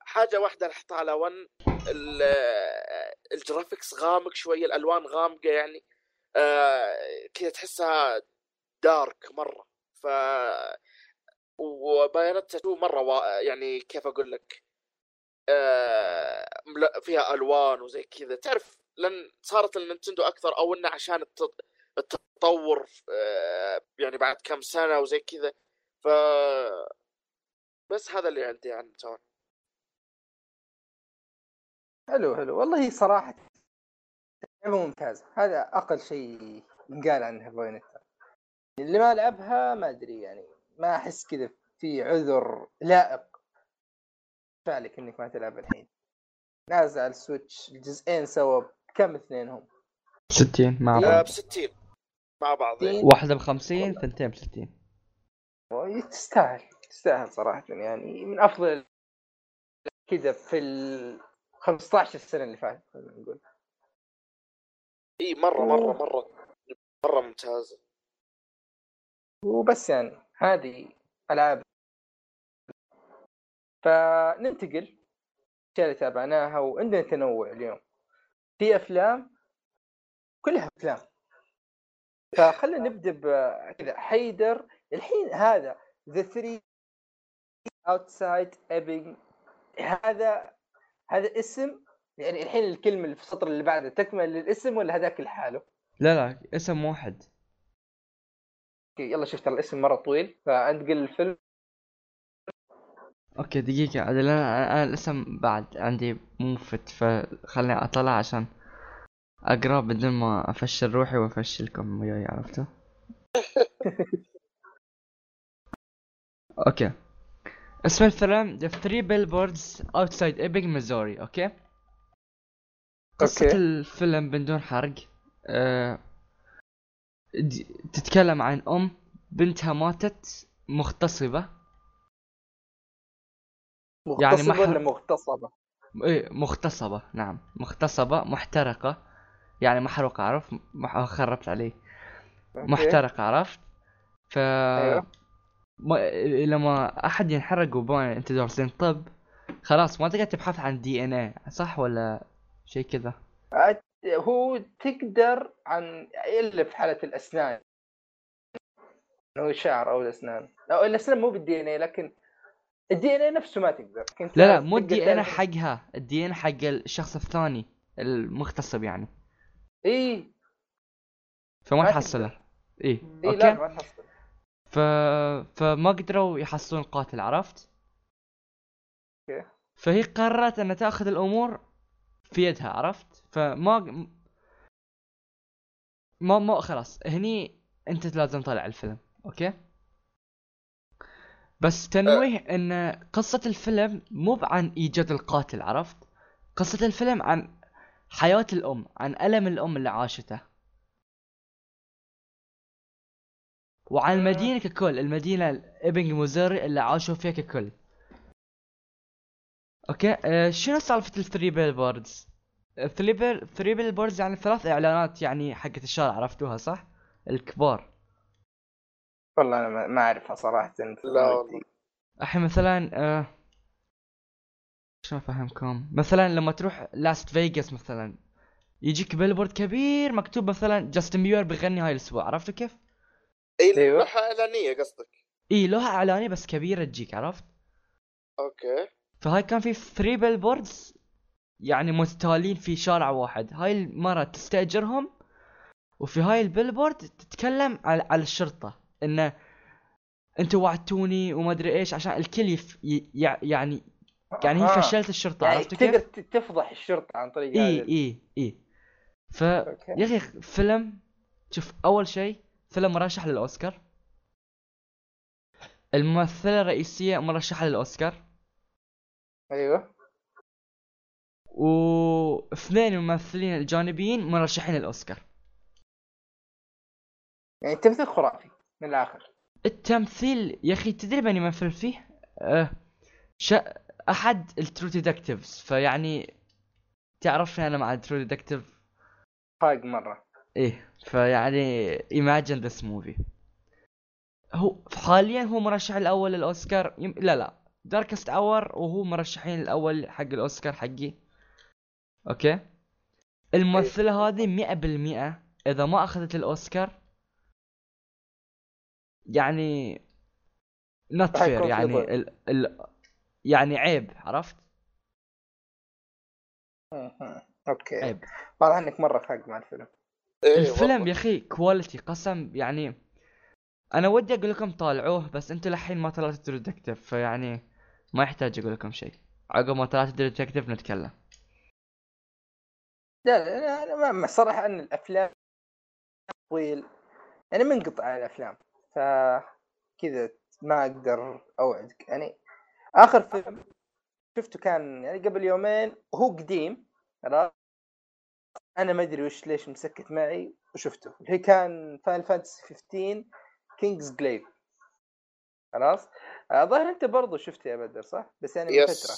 [SPEAKER 2] حاجة واحدة لاحظتها على 1 ال- آه، الجرافيكس غامق شوية الألوان غامقة يعني آه، كذا تحسها دارك مرة. ف وبيانات 2 مرة وا... يعني كيف أقول لك آه، فيها ألوان وزي كذا. تعرف لأن صارت ال Nintendo أكثر أو إنه عشان الت- التطور آه، يعني بعد كم سنة وزي كذا. ف بس هذا اللي عندي عن تون
[SPEAKER 1] حلو حلو. والله صراحة لعبة ممتازة. هذا أقل شيء ينقال عنها Bayonetta اللي ما لعبها ما أدري يعني ما أحس كذا في عذر لائق. فعلك إنك ما تلعب الحين. نازل على السويتش الجزئين سوا كم اثنينهم؟
[SPEAKER 3] 60 مع
[SPEAKER 1] لا،
[SPEAKER 3] بعض.
[SPEAKER 2] ب 60 مع بعض. يعني.
[SPEAKER 3] واحدة ب 50 ثنتين ب 60
[SPEAKER 1] تستاهل تستاهل صراحة يعني من أفضل كذا في ال 15 سنة اللي فاتت خلينا نقول.
[SPEAKER 2] إي مرة مرة مرة مرة ممتازه
[SPEAKER 1] وبس يعني هذه ألعاب. فننتقل الاشياء اللي تابعناها وعندنا تنوع اليوم. في أفلام كلها أفلام. فخلينا نبدأ بكذا حيدر الحين هذا The 3 outside Ebbing هذا هذا اسم يعني الحين الكلمة اللي في السطر اللي بعده تكمل للاسم ولا هذاك لحاله؟
[SPEAKER 3] لا لا اسم واحد
[SPEAKER 1] okay يلا شوف ترى الاسم مرة طويل فانتقل الفيلم
[SPEAKER 3] okay دقيقة عاد أنا أنا الاسم بعد عندي مو فت فخلني أطلع عشان أقرأ بدون ما أفشل روحي وأفشلكم وياي عرفتوا؟ *laughs* okay اسم الفيلم The Three Billboards Outside Ebbing Missouri okay؟ قصة
[SPEAKER 1] okay.
[SPEAKER 3] الفيلم بدون حرق أه دي- تتكلم عن أم بنتها ماتت مغتصبة يعني
[SPEAKER 1] مغتصبة ولا
[SPEAKER 3] ح-
[SPEAKER 1] مغتصبة؟
[SPEAKER 3] إيه مغتصبة نعم مغتصبة محترقة يعني محروقة عرفت مح... خربت عليه. محترقة عرفت ف
[SPEAKER 1] أيوه.
[SPEAKER 3] ما... لما أحد ينحرق وبان انت دارسين طب خلاص ما تقدر تبحث عن دي إن اي صح ولا شيء كذا؟
[SPEAKER 1] هو تقدر عن إلا في حالة الأسنان. هو الشعر أو الأسنان. أو الأسنان مو بالدي إن اي لكن الدي إن اي نفسه ما تقدر.
[SPEAKER 3] لا لا مو الدي إن
[SPEAKER 1] تعرف-
[SPEAKER 3] حقها. الدي إن حق الشخص الثاني المغتصب يعني.
[SPEAKER 1] اي
[SPEAKER 3] فما
[SPEAKER 1] ما
[SPEAKER 3] تحصله
[SPEAKER 1] اي لا
[SPEAKER 3] okay؟
[SPEAKER 1] ما تحصل
[SPEAKER 3] ف... فما قدروا يحصلون القاتل عرفت؟
[SPEAKER 1] okay.
[SPEAKER 3] فهي قررت أن تأخذ الأمور في يدها عرفت؟ فما ما ما خلاص هني أنت لازم تطلع الفيلم okay؟ بس تنويه أن قصة الفيلم مو عن إيجاد القاتل عرفت؟ قصة الفيلم عن حياة الأم عن ألم الأم اللي عاشته. وعن المدينة ككل المدينة Ebbing Missouri اللي عاشوا فيها ككل okay أه شنو سالفة ال Three Billboards؟ ال Three Bill Three Billboards يعني ثلاث إعلانات يعني حقت الشارع عرفتوها صح؟ الكبار
[SPEAKER 1] والله أنا ما- أعرفها صراحة
[SPEAKER 2] لا والله.
[SPEAKER 3] الحين مثلا أه شلون أفهمكم؟ مثلا لما تروح لاس فيغاس مثلا يجيك billboard كبير مكتوب مثلا جاستن بيبر بيغني هاي الأسبوع عرفتوا كيف؟
[SPEAKER 2] اي
[SPEAKER 1] أيوه.
[SPEAKER 2] لوحة إعلانية قصدك
[SPEAKER 3] اي لوحة إعلانية بس كبيرة تجيك عرفت؟
[SPEAKER 2] okay
[SPEAKER 3] فهاي كان في 3 billboards يعني متتالين في شارع واحد هاي المرة تستأجرهم وفي هاي ال billboard تتكلم على, على الشرطة إنه أنتوا وعدتوني وما أدري إيش عشان الكل يف ي- يع- يعني يعني هي. فشلت الشرطة
[SPEAKER 1] يعني
[SPEAKER 3] عرفت
[SPEAKER 1] تقدر
[SPEAKER 3] كيف؟
[SPEAKER 1] ت- تفضح الشرطة عن طريق
[SPEAKER 3] اي اي اي ف. يا أخي فيلم شوف أول شيء فيلم مرشح للأوسكار. الممثلة الرئيسية مرشحة للأوسكار.
[SPEAKER 1] أيوه.
[SPEAKER 3] واثنين الممثلين الجانبيين مرشحين للأوسكار.
[SPEAKER 1] يعني التمثيل خرافي من الآخر.
[SPEAKER 3] التمثيل يا أخي تدري من يمثل فيه؟ أه شا... أحد ال True Detectives. فيعني تعرفني أنا مع ال True Detective؟
[SPEAKER 1] فايق مرة.
[SPEAKER 3] إيه فيعني imagine this movie. هو حاليا هو مرشح الأول للأوسكار يم... لا لا Darkest Hour وهو مرشحين الأول حق الأوسكار حقي. okay؟ الممثلة هذه مئة بالمئة إذا ما أخذت الأوسكار يعني not fair
[SPEAKER 1] حيكون في
[SPEAKER 3] يعني. ال... ال... يعني عيب عرفت.
[SPEAKER 1] okay.
[SPEAKER 3] عيب.
[SPEAKER 1] واضح إنك مرة فاق مع الفيلم.
[SPEAKER 2] إيه
[SPEAKER 3] الفيلم
[SPEAKER 2] والله.
[SPEAKER 3] يا أخي quality قسم يعني أنا ودي أقول لكم طالعوه بس أنتوا للحين ما طلعتوا True Detective فيعني ما يحتاج أقول لكم شيء. عقب ما طلعت True Detective نتكلم.
[SPEAKER 1] لا لا لا، أنا ما- ما صراحة أن الأفلام طويل. يعني منقطع على الأفلام ف كذا ما أقدر أوعدك. يعني آخر فيلم شفته كان يعني قبل يومين وهو قديم خلاص. أنا ما أدري وش ليش مسكت معي وشفته. هي كان Final Fantasy 15 Kingsglaive خلاص؟ الظاهر أنت برضو شفته يا بدر صح؟ بس يعني من
[SPEAKER 2] فترة.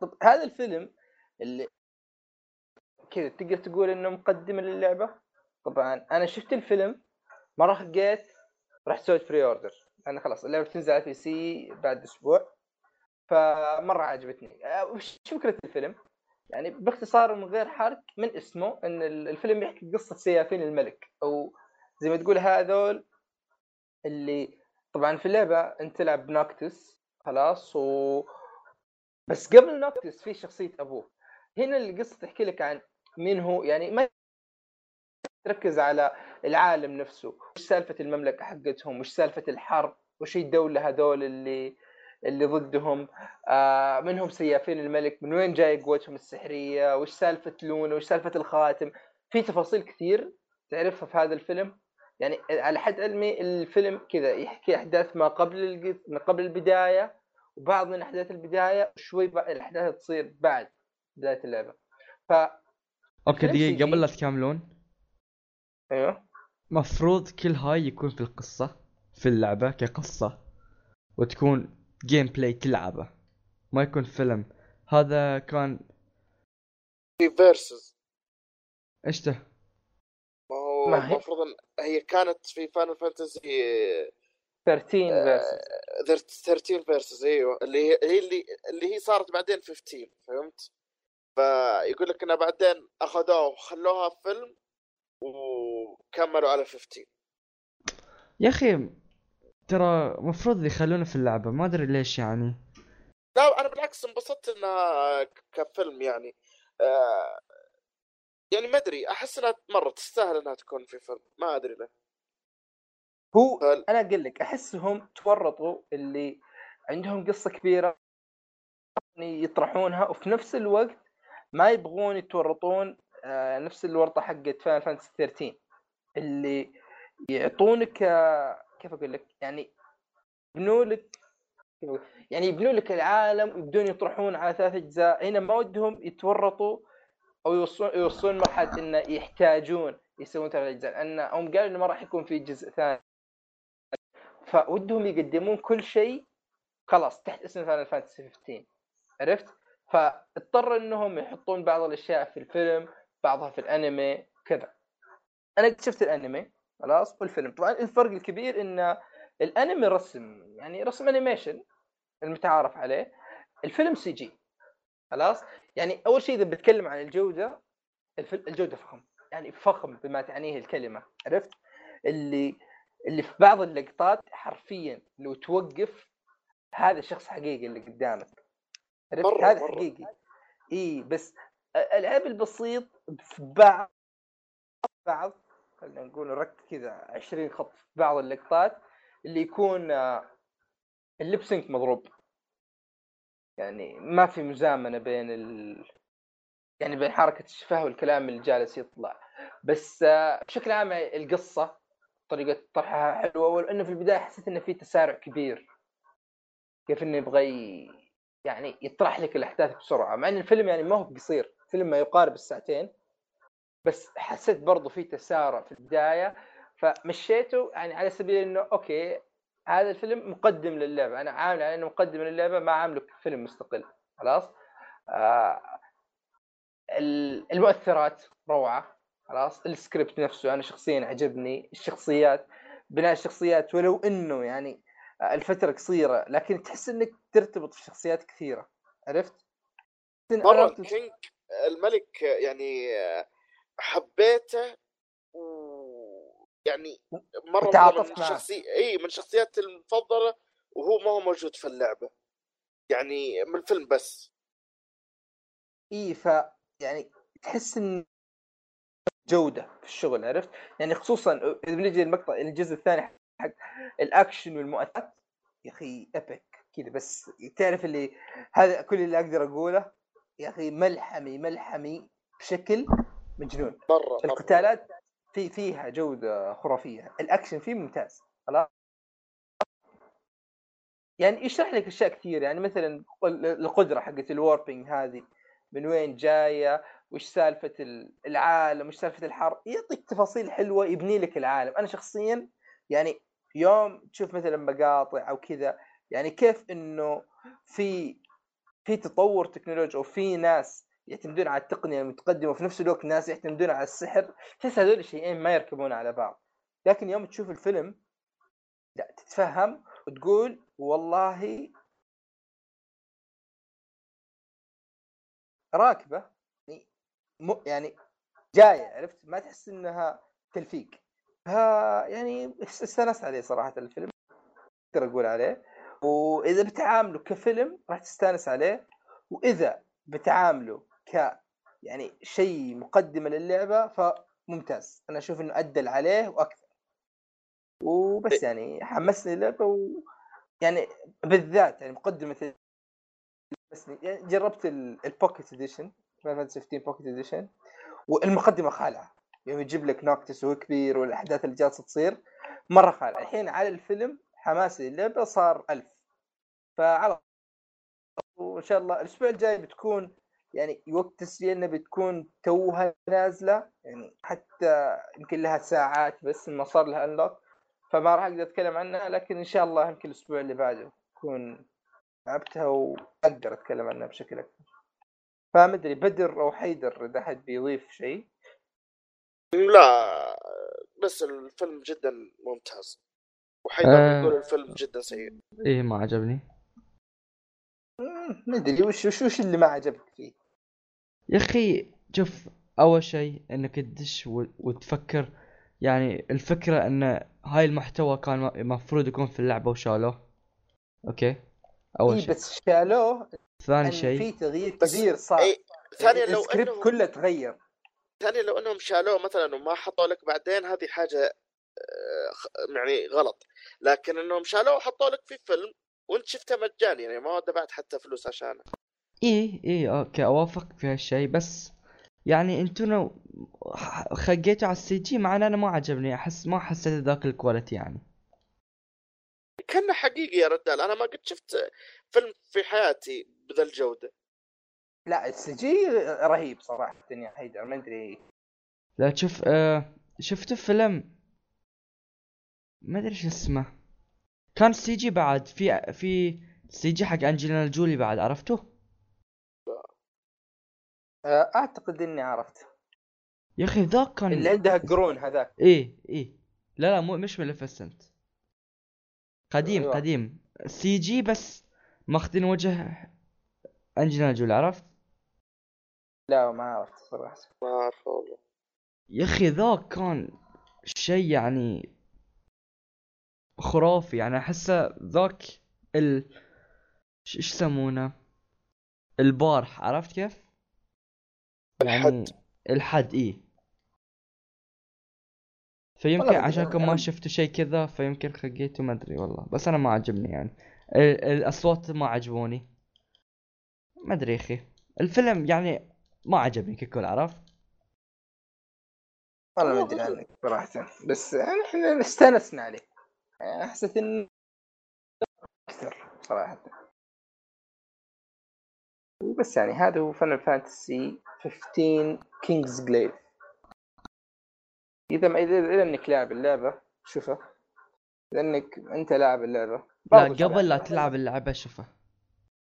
[SPEAKER 1] طب هذا الفيلم اللي كذا تقدر تقول إنه مقدمه للعبة؟ طبعا أنا شفت الفيلم ما رخيت رحت سويت pre-order أنا خلاص اللعبة بتنزل على ال PC بعد أسبوع فمرة عجبتني. أه، وش فكرة الفيلم؟ يعني باختصار من غير حرق من اسمه إن ال- الفيلم يحكي قصة سيافين الملك. أو زي ما تقول هذول اللي طبعا في اللعبة أنت تلعب ب Noctis خلاص و بس قبل Noctis في شخصية أبوه. هنا القصة تحكي لك عن مين هو يعني ما تركز على العالم نفسه. وش سالفة المملكة حقتهم؟ وش سالفة الحرب؟ وش الدولة هذول اللي اللي ضدهم. آه منهم سيافين الملك من وين جاي قوتهم السحرية؟ وش سالفة لونه وش سالفة الخاتم؟ في تفاصيل كثير تعرفها في هذا الفيلم. يعني على حد علمي الفيلم كذا يحكي أحداث ما قبل ما قبل البداية وبعض من أحداث البداية وشوي الأحداث تصير بعد بداية اللعبة. ف
[SPEAKER 3] okay
[SPEAKER 1] CG.
[SPEAKER 3] قبل لا تكملون.
[SPEAKER 1] أيوه.
[SPEAKER 3] مفروض كل هاي يكون في القصة في اللعبة كقصة وتكون gameplay تلعبه. ما يكون فيلم. هذا كان
[SPEAKER 2] في Versus
[SPEAKER 3] إيش ده؟
[SPEAKER 2] ما هو المفروض إن هي كانت في Final Fantasy
[SPEAKER 1] 13 Versus
[SPEAKER 2] 13 Versus أيوه. اللي هي هي اللي اللي هي صارت بعدين 15 فهمت؟ فيقول لك انها بعدين أخذوها وخلوها فيلم وكملوا على 15
[SPEAKER 3] يا أخي ترى مفروض يخلونه في اللعبة ما أدري ليش يعني.
[SPEAKER 2] لا أنا بالعكس انبسطت انها كفيلم يعني. آه يعني ما أدري أحس إنها مرة تستاهل إنها تكون في فيلم ما أدري ليه.
[SPEAKER 1] هو
[SPEAKER 2] هل-
[SPEAKER 1] أنا أقول لك احسهم تورطوا اللي عندهم قصة كبيرة يعني يطرحونها وفي نفس الوقت ما يبغون يتورطون آه، نفس الورطة حقت Final Fantasy 13 اللي يعطونك آه، كيف أقول لك يعني يبنوا لك؟ يعني يبنوا لك العالم ويبدون يطرحون على ثلاث أجزاء هنا ما ودهم يتورطوا أو يوصلون يوصلون مرحلة انه يحتاجون يسوون ثلاث أجزاء لأن هم قالوا إنه ما راح يكون في جزء ثاني فودهم يقدمون كل شيء خلاص تحت اسم Final Fantasy 15 عرفت؟ فاضطر إنهم يحطون بعض الأشياء في الفيلم بعضها في الأنمي كذا أنا قد شفت الأنمي خلاص والفيلم طبعا الفرق الكبير إن الأنمي رسم يعني رسم animation المتعارف عليه الفيلم CG خلاص؟ يعني أول شيء إذا بتكلم عن الجودة الجودة فخم. يعني فخم بما تعنيه الكلمة. عرفت؟ اللي اللي في بعض اللقطات حرفيا لو توقف هذا شخص حقيقي اللي قدامك. عرفت؟
[SPEAKER 2] مرة-
[SPEAKER 1] هذا
[SPEAKER 2] مرة.
[SPEAKER 1] حقيقي. اي بس العيب البسيط في بعض بعض خلينا نقول رك كذا 20 خط في بعض اللقطات اللي يكون آه، الليب سينك مضروب. يعني ما في مزامنة بين ال... يعني بين حركة الشفاه والكلام اللي جالس يطلع. بس آه، بشكل عام القصة طريقة طرحها حلوة ولأنه في البداية حسيت إنه في تسارع كبير. كيف إنه يبغى. يعني يطرح لك الأحداث بسرعة. مع إن الفيلم يعني ما هو قصير فيلم ما يقارب الساعتين. بس حسيت برضو في تسارع في البداية فمشيته يعني على سبيل إنه okay هذا الفيلم مقدم للعبة أنا عامل على إنه مقدم للعبة ما عامله فيلم مستقل خلاص آه ال- المؤثرات روعة خلاص السكريبت نفسه أنا شخصيا عجبني الشخصيات بناء الشخصيات ولو إنه يعني الفترة قصيرة لكن تحس إنك ترتبط في شخصيات كثيرة عرفت؟ قلت-
[SPEAKER 2] كينج الملك يعني حبيته ويعني مرة مرة
[SPEAKER 1] وتعاطفت
[SPEAKER 2] من. شخصي إي من شخصياتي المفضلة وهو ما هو موجود في اللعبة يعني من الفيلم بس
[SPEAKER 1] إي ف يعني تحس إن جودة في الشغل عرفت؟ يعني خصوصا إذا بنجي المقطع الجزء الثاني حق الأكشن والمؤثرات يا أخي epic كذا بس تعرف اللي هذا كل اللي أقدر أقوله يا أخي ملحمي ملحمي بشكل مجنون
[SPEAKER 2] مره
[SPEAKER 1] القتالات في فيها جودة خرافية. الأكشن فيه ممتاز. خلاص؟ يعني يشرح لك أشياء كثير يعني مثلا ال- القدرة حقت ال warping هذه من وين جاية؟ وش سالفة ال- العالم؟ وش سالفة الحرب؟ يعطيك تفاصيل حلوة يبني لك العالم. أنا شخصيا يعني يوم تشوف مثلا مقاطع أو كذا يعني كيف إنه في في تطور تكنولوجي وفي ناس يعتمدون على التقنية المتقدمة وفي نفس الوقت ناس يعتمدون على السحر. تحس هذول الشيئين ما يركبون على بعض. لكن يوم تشوف الفيلم لا تتفهم وتقول والله راكبة يعني يعني جاية عرفت؟ ما تحس إنها تلفيق. ها يعني است- استانست عليه صراحة الفيلم أقدر أقول عليه. وإذا بتعامله كفيلم راح تستانس عليه. وإذا بتعامله ك يعني شيء مقدمة للعبة فممتاز. أنا أشوف إنه ادل عليه وأكثر. وبس يعني حمسني اللعبة و يعني بالذات يعني مقدمة يعني جربت ال- ال Pocket Edition Final 15 Pocket Edition والمقدمة خالعة. يعني يجيب لك Noctis وهو كبير والأحداث اللي جالسة تصير مرة خالعة. الحين على الفيلم حماسي للعبة صار ألف. فعلى وان شاء الله الأسبوع الجاي بتكون يعني وقت تسجيلنا بتكون توها نازلة يعني حتى يمكن لها ساعات بس ما صار لها unlock فما راح أقدر أتكلم عنها لكن إن شاء الله يمكن الأسبوع اللي بعده اكون لعبتها وأقدر أتكلم عنها بشكل أكبر. فما أدري بدر أو حيدر إذا حد بيضيف شيء.
[SPEAKER 2] لا بس الفيلم جدا ممتاز. وحيدر
[SPEAKER 3] آه.
[SPEAKER 2] يقول الفيلم جدا سيء.
[SPEAKER 3] إيه ما عجبني.
[SPEAKER 1] ما أدري وش وش وش اللي ما عجبك فيه؟
[SPEAKER 3] يا أخي شوف أول شيء إنك تدش وتفكر. يعني الفكرة إن هاي المحتوى كان المفروض يكون في اللعبة وشالوه. okay؟ أول
[SPEAKER 1] اي
[SPEAKER 3] شيء.
[SPEAKER 1] بس شالوه
[SPEAKER 3] ثاني
[SPEAKER 1] إن
[SPEAKER 3] شيء.
[SPEAKER 1] في تغيير كبير صار.
[SPEAKER 2] اي ثانيا لو
[SPEAKER 1] السكريبت
[SPEAKER 2] انهم
[SPEAKER 1] كله تغير.
[SPEAKER 2] ثانيا لو إنهم شالوه مثلا وما حطوا لك بعدين هذه حاجة آه، خ- يعني غلط. لكن إنهم شالوه وحطوا لك في فيلم وانت شفته مجاني يعني ما دفعت حتى فلوس عشانه.
[SPEAKER 3] إيه إيه okay اوافق في هالشيء. بس يعني انتو لو ح- خقيتوا على ال CG مع إن أنا ما عجبني احس ما حسيت ذاك ال quality يعني.
[SPEAKER 2] كانه حقيقي يا رجال. أنا ما قد شفت فيلم في حياتي بذا الجوده
[SPEAKER 1] لا ال CG رهيب صراحة يا حيدر ما أدري.
[SPEAKER 3] لا تشوف آه شفت فيلم ما أدري شو اسمه. كان CG بعد في في CG حق أنجلينا جولي بعد عرفته؟
[SPEAKER 1] آه، أعتقد إني عرفت
[SPEAKER 3] يا أخي ذاك كان
[SPEAKER 1] اللي عندها قرون هذاك.
[SPEAKER 3] إيه إيه. لا لا مو مش Maleficent قديم
[SPEAKER 1] أيوة.
[SPEAKER 3] قديم. CG بس ماخذين وجه أنجلينا جولي عرفت؟
[SPEAKER 1] لا ما عرفت صراحة.
[SPEAKER 2] ما أعرف والله.
[SPEAKER 3] يا أخي ذاك كان شيء يعني خرافي يعني أحسه ذاك ال إيش يسمونه؟ البارح عرفت كيف؟ يعني
[SPEAKER 2] الحد.
[SPEAKER 3] الحد إيه. فيمكن عشانكم ما
[SPEAKER 1] أنا-
[SPEAKER 3] شفتوا شيء كذا فيمكن خقيتوا ما أدري والله. بس أنا ما عجبني يعني. ال- الأصوات ما عجبوني. ما أدري أخي. الفيلم يعني ما عجبني ككل عرفت؟
[SPEAKER 1] والله ما أدري عنك صراحة. بس يعني إحنا استأنسنا عليه. يعني حسيت إنه أكثر صراحة. بس يعني هذا هو Final Fantasy 15 Kingsglaive إذا ما اذا إذا إنك لاعب اللعبة شوفها إذا إنك أنت لاعب اللعبة.
[SPEAKER 3] لا قبل لا. تلعب اللعبة. شوفها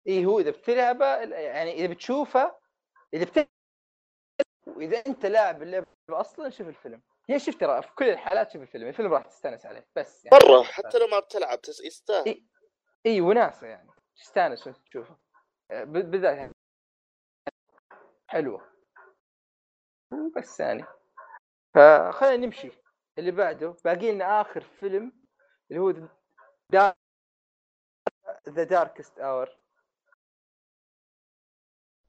[SPEAKER 1] اي هو إذا بتلعبه يعني إذا بتشوفها إذا بت وإذا أنت لاعب اللعبة أصلا شوف الفيلم. هي شوف ترى في كل الحالات شوف الفيلم الفيلم راح تستأنس عليه بس يعني.
[SPEAKER 2] مرة حتى لو ما بتلعب يستاهل.
[SPEAKER 1] إيه. إي وناسة يعني. تستأنس وانت تشوفه آه، ب- بالذات يعني. حلوة. بس يعني. فخلينا نمشي. اللي بعده باقي لنا آخر فيلم اللي هو The Darkest Hour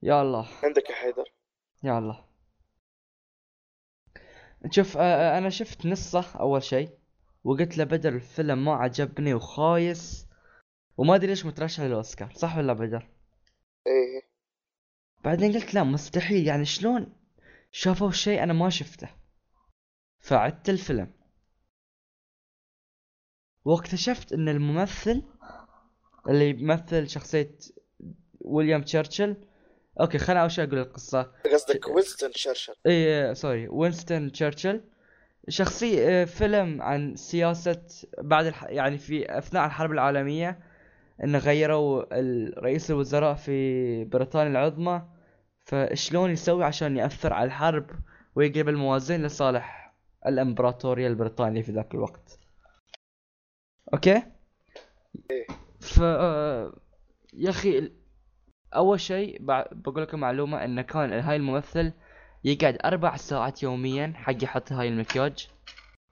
[SPEAKER 3] يا الله.
[SPEAKER 2] عندك يا حيدر.
[SPEAKER 3] يا الله. شوف آه، آه، أنا شفت نصه أول شيء وقلت له بدر الفيلم ما عجبني وخايس وما أدري ليش مترشح للأوسكار صح ولا بدر؟
[SPEAKER 2] إيه.
[SPEAKER 3] بعدين قلت لا مستحيل يعني شلون شافوا شيء أنا ما شفته؟ فعدت الفيلم. واكتشفت إن الممثل اللي يمثل شخصية ويليام تشرشل okay خليني أول شيء أقول القصة.
[SPEAKER 2] قصدك وينستون شرشر
[SPEAKER 3] اي sorry وينستون تشرشل. شخصي آه، فيلم عن سياسة بعد الح... يعني في أثناء الحرب العالمية انه غيروا رئيس الوزراء في بريطانيا العظمى. فشلون يسوي عشان يأثر على الحرب ويقلب الموازين لصالح الإمبراطورية البريطانية في ذاك الوقت. okay؟ ف آه، يا أخي ال- أول شيء بقول لكم معلومة انه كان هاي الممثل يقعد أربع ساعات يوميا حق يحط هاي المكياج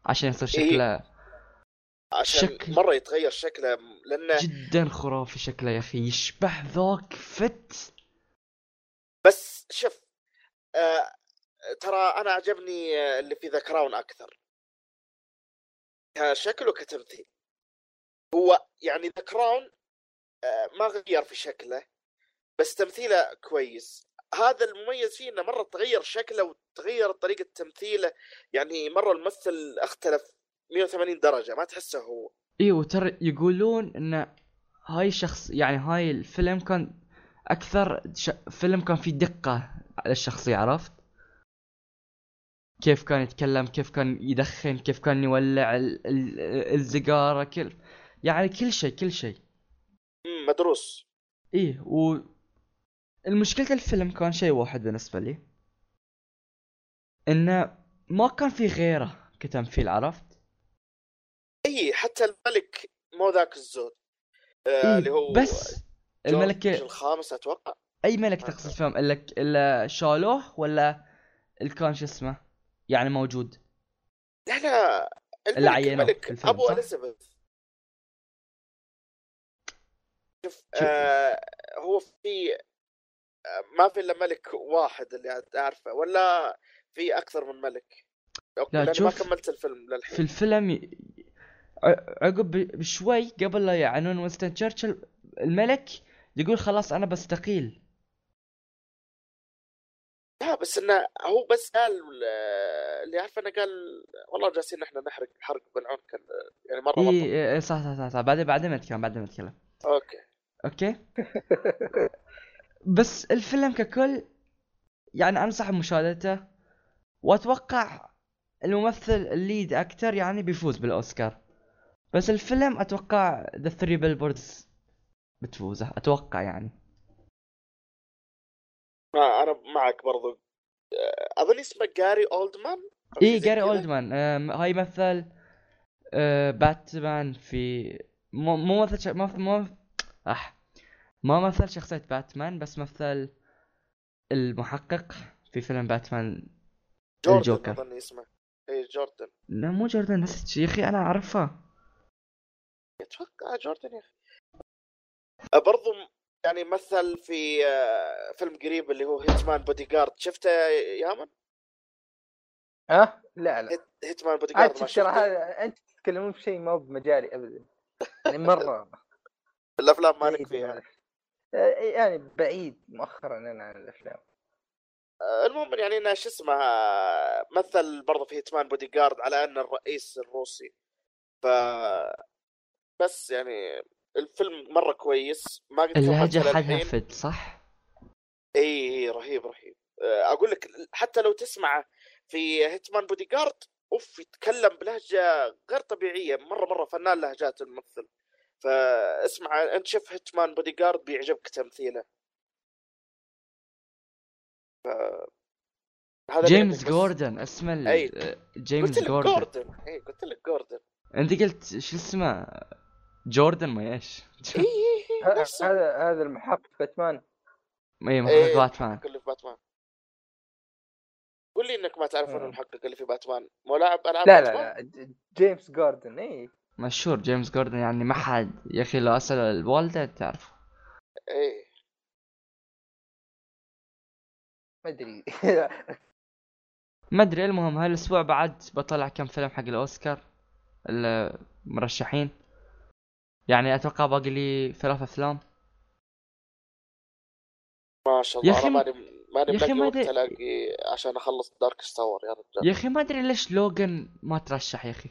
[SPEAKER 3] عشان يصير
[SPEAKER 2] إيه.
[SPEAKER 3] شكله
[SPEAKER 2] عشان
[SPEAKER 3] شكل-
[SPEAKER 2] مرة يتغير شكله لأنه
[SPEAKER 3] جدا خرافي شكله يا أخي يشبه ذاك fat.
[SPEAKER 2] بس شوف آه ترى أنا عجبني آه، اللي في The Crown أكثر. كشكل وكتمثيل. هو يعني The Crown آه ما غير في شكله. بس تمثيله كويس. هذا المميز فيه إنه مرة تغير شكله وتغير طريقة تمثيله. يعني مرة الممثل اختلف 180 درجة ما تحسه هو.
[SPEAKER 3] اي وترى يقولون إن هاي شخص يعني هاي الفيلم كان أكثر ش... فيلم كان فيه دقة على الشخصية عرفت؟ كيف كان يتكلم كيف كان يدخن كيف كان يولع ال... ال... السيجارة كل يعني كل شيء كل شيء.
[SPEAKER 2] مدروس.
[SPEAKER 3] إيه و المشكلة الفيلم كان شيء واحد بالنسبة لي إنه ما كان في غيره كتمثيل عرفت؟
[SPEAKER 2] إي حتى الملك مو ذاك الزود. آه اللي هو
[SPEAKER 3] بس الملك
[SPEAKER 2] الخامس أتوقع.
[SPEAKER 3] أي ملك تقصد فيهم؟ إلا إلا شالوه ولا اللي كان شو اسمه؟ يعني موجود.
[SPEAKER 2] لا لا
[SPEAKER 3] اللي
[SPEAKER 2] الملك
[SPEAKER 3] عينوه أبو؟
[SPEAKER 2] إليزابيث. شوف. آه هو في ما في إلا ملك واحد اللي أعرفه ولا في أكثر من ملك؟
[SPEAKER 3] لا،
[SPEAKER 2] لأني ما
[SPEAKER 3] شوف،
[SPEAKER 2] كملت الفيلم
[SPEAKER 3] في
[SPEAKER 2] للحين
[SPEAKER 3] الفيلم ي... ع- عقب بشوي قبل لا يعنون وينستون تشرشل الملك يقول خلاص أنا بستقيل.
[SPEAKER 2] لا بس إنه هو بس قال اللي عارف إنه قال والله جالسين إحنا نحرق حرق بالعنف كان يعني مرة
[SPEAKER 3] اي
[SPEAKER 2] مرة.
[SPEAKER 3] إيه إيه، صح صح صح, صح. بعدين بعدين نتكلم بعدين نتكلم.
[SPEAKER 2] okay.
[SPEAKER 3] okay؟ *laughs* بس الفيلم ككل يعني أنصح بمشاهدته. وأتوقع الممثل ال lead actor يعني بيفوز بالأوسكار. بس الفيلم أتوقع the Three Billboards بتفوزه أتوقع يعني.
[SPEAKER 2] ما أنا معك برضو. آه، أظن اسمه جاري اولدمان
[SPEAKER 3] اي جاري. اولدمان آم، هاي مثل آه، باتمان في مو مو مثل. ما مو اح ما مثل شخصية باتمان بس مثل المحقق في فيلم باتمان
[SPEAKER 2] جوردن
[SPEAKER 3] الجوكر.
[SPEAKER 2] أظن اسمه. اي جوردن.
[SPEAKER 3] لا مو جوردن نسيت يا أخي أنا أعرفه.
[SPEAKER 2] أتوقع جوردن يا أخي. آه، برضو يعني مثل في آه، فيلم قريب اللي هو Hitman Bodyguard شفته يا من؟
[SPEAKER 1] ها؟ لا لا.
[SPEAKER 2] Hit-
[SPEAKER 1] Hitman
[SPEAKER 2] Bodyguard ما
[SPEAKER 1] ترى
[SPEAKER 2] شفته؟
[SPEAKER 1] هذا أنت تتكلمون في شيء ما هو بمجالي ابدا. يعني مرة. *laughs*
[SPEAKER 2] الأفلام مالك
[SPEAKER 1] بعيد
[SPEAKER 2] فيها.
[SPEAKER 1] يعني بعيد مؤخرا أنا عن الأفلام.
[SPEAKER 2] آه، المهم يعني انه شو اسمه مثل برضه في Hitman's Bodyguard على إنه الرئيس الروسي. ف بس يعني الفيلم مرة كويس. ما قد للحين.
[SPEAKER 3] فد صح؟
[SPEAKER 2] إي إي رهيب رهيب. آه، أقول لك حتى لو تسمعه في Hitman's Bodyguard أوف يتكلم بلهجة غير طبيعية. مرة مرة فنان لهجات الممثل. فاسمع أنت شوف Hitman's Bodyguard بيعجبك تمثيله ف... هذا
[SPEAKER 3] جيمس. جوردن اسمه ال-
[SPEAKER 2] أي.
[SPEAKER 3] جيمس
[SPEAKER 2] قلت لك
[SPEAKER 3] جوردن
[SPEAKER 2] جوردن إي قلت لك جوردن
[SPEAKER 3] أنت قلت شو اسمه جوردن ما
[SPEAKER 2] إيش إي
[SPEAKER 1] هذا هذا المحقق باتمان
[SPEAKER 3] إي محقق. باتمان
[SPEAKER 2] اللي في باتمان قول لي إنك ما تعرف إنه
[SPEAKER 1] آه.
[SPEAKER 2] المحقق اللي في باتمان مو لاعب ألعاب
[SPEAKER 1] لا؟ لا جيمس جوردن إي
[SPEAKER 3] مشهور جيمس جوردن يعني ما حد يا أخي لو أسأل الوالده تعرف
[SPEAKER 2] إيه.
[SPEAKER 1] ما أدري. *laughs*
[SPEAKER 3] ما أدري المهم هالأسبوع بعد بطلع كم فيلم حق الأوسكار المرشحين. يعني أتوقع باقي لي ثلاث أفلام.
[SPEAKER 2] ما شاء
[SPEAKER 3] يا
[SPEAKER 2] الله أنا
[SPEAKER 3] ما-
[SPEAKER 2] ماني ماني
[SPEAKER 3] يا
[SPEAKER 2] ملاقي
[SPEAKER 3] ما
[SPEAKER 2] وقت
[SPEAKER 3] أدري-
[SPEAKER 2] الاقي عشان أخلص Darkest Hour يا رجال.
[SPEAKER 3] يا أخي ما أدري ليش لوجن ما ترشح يا أخي.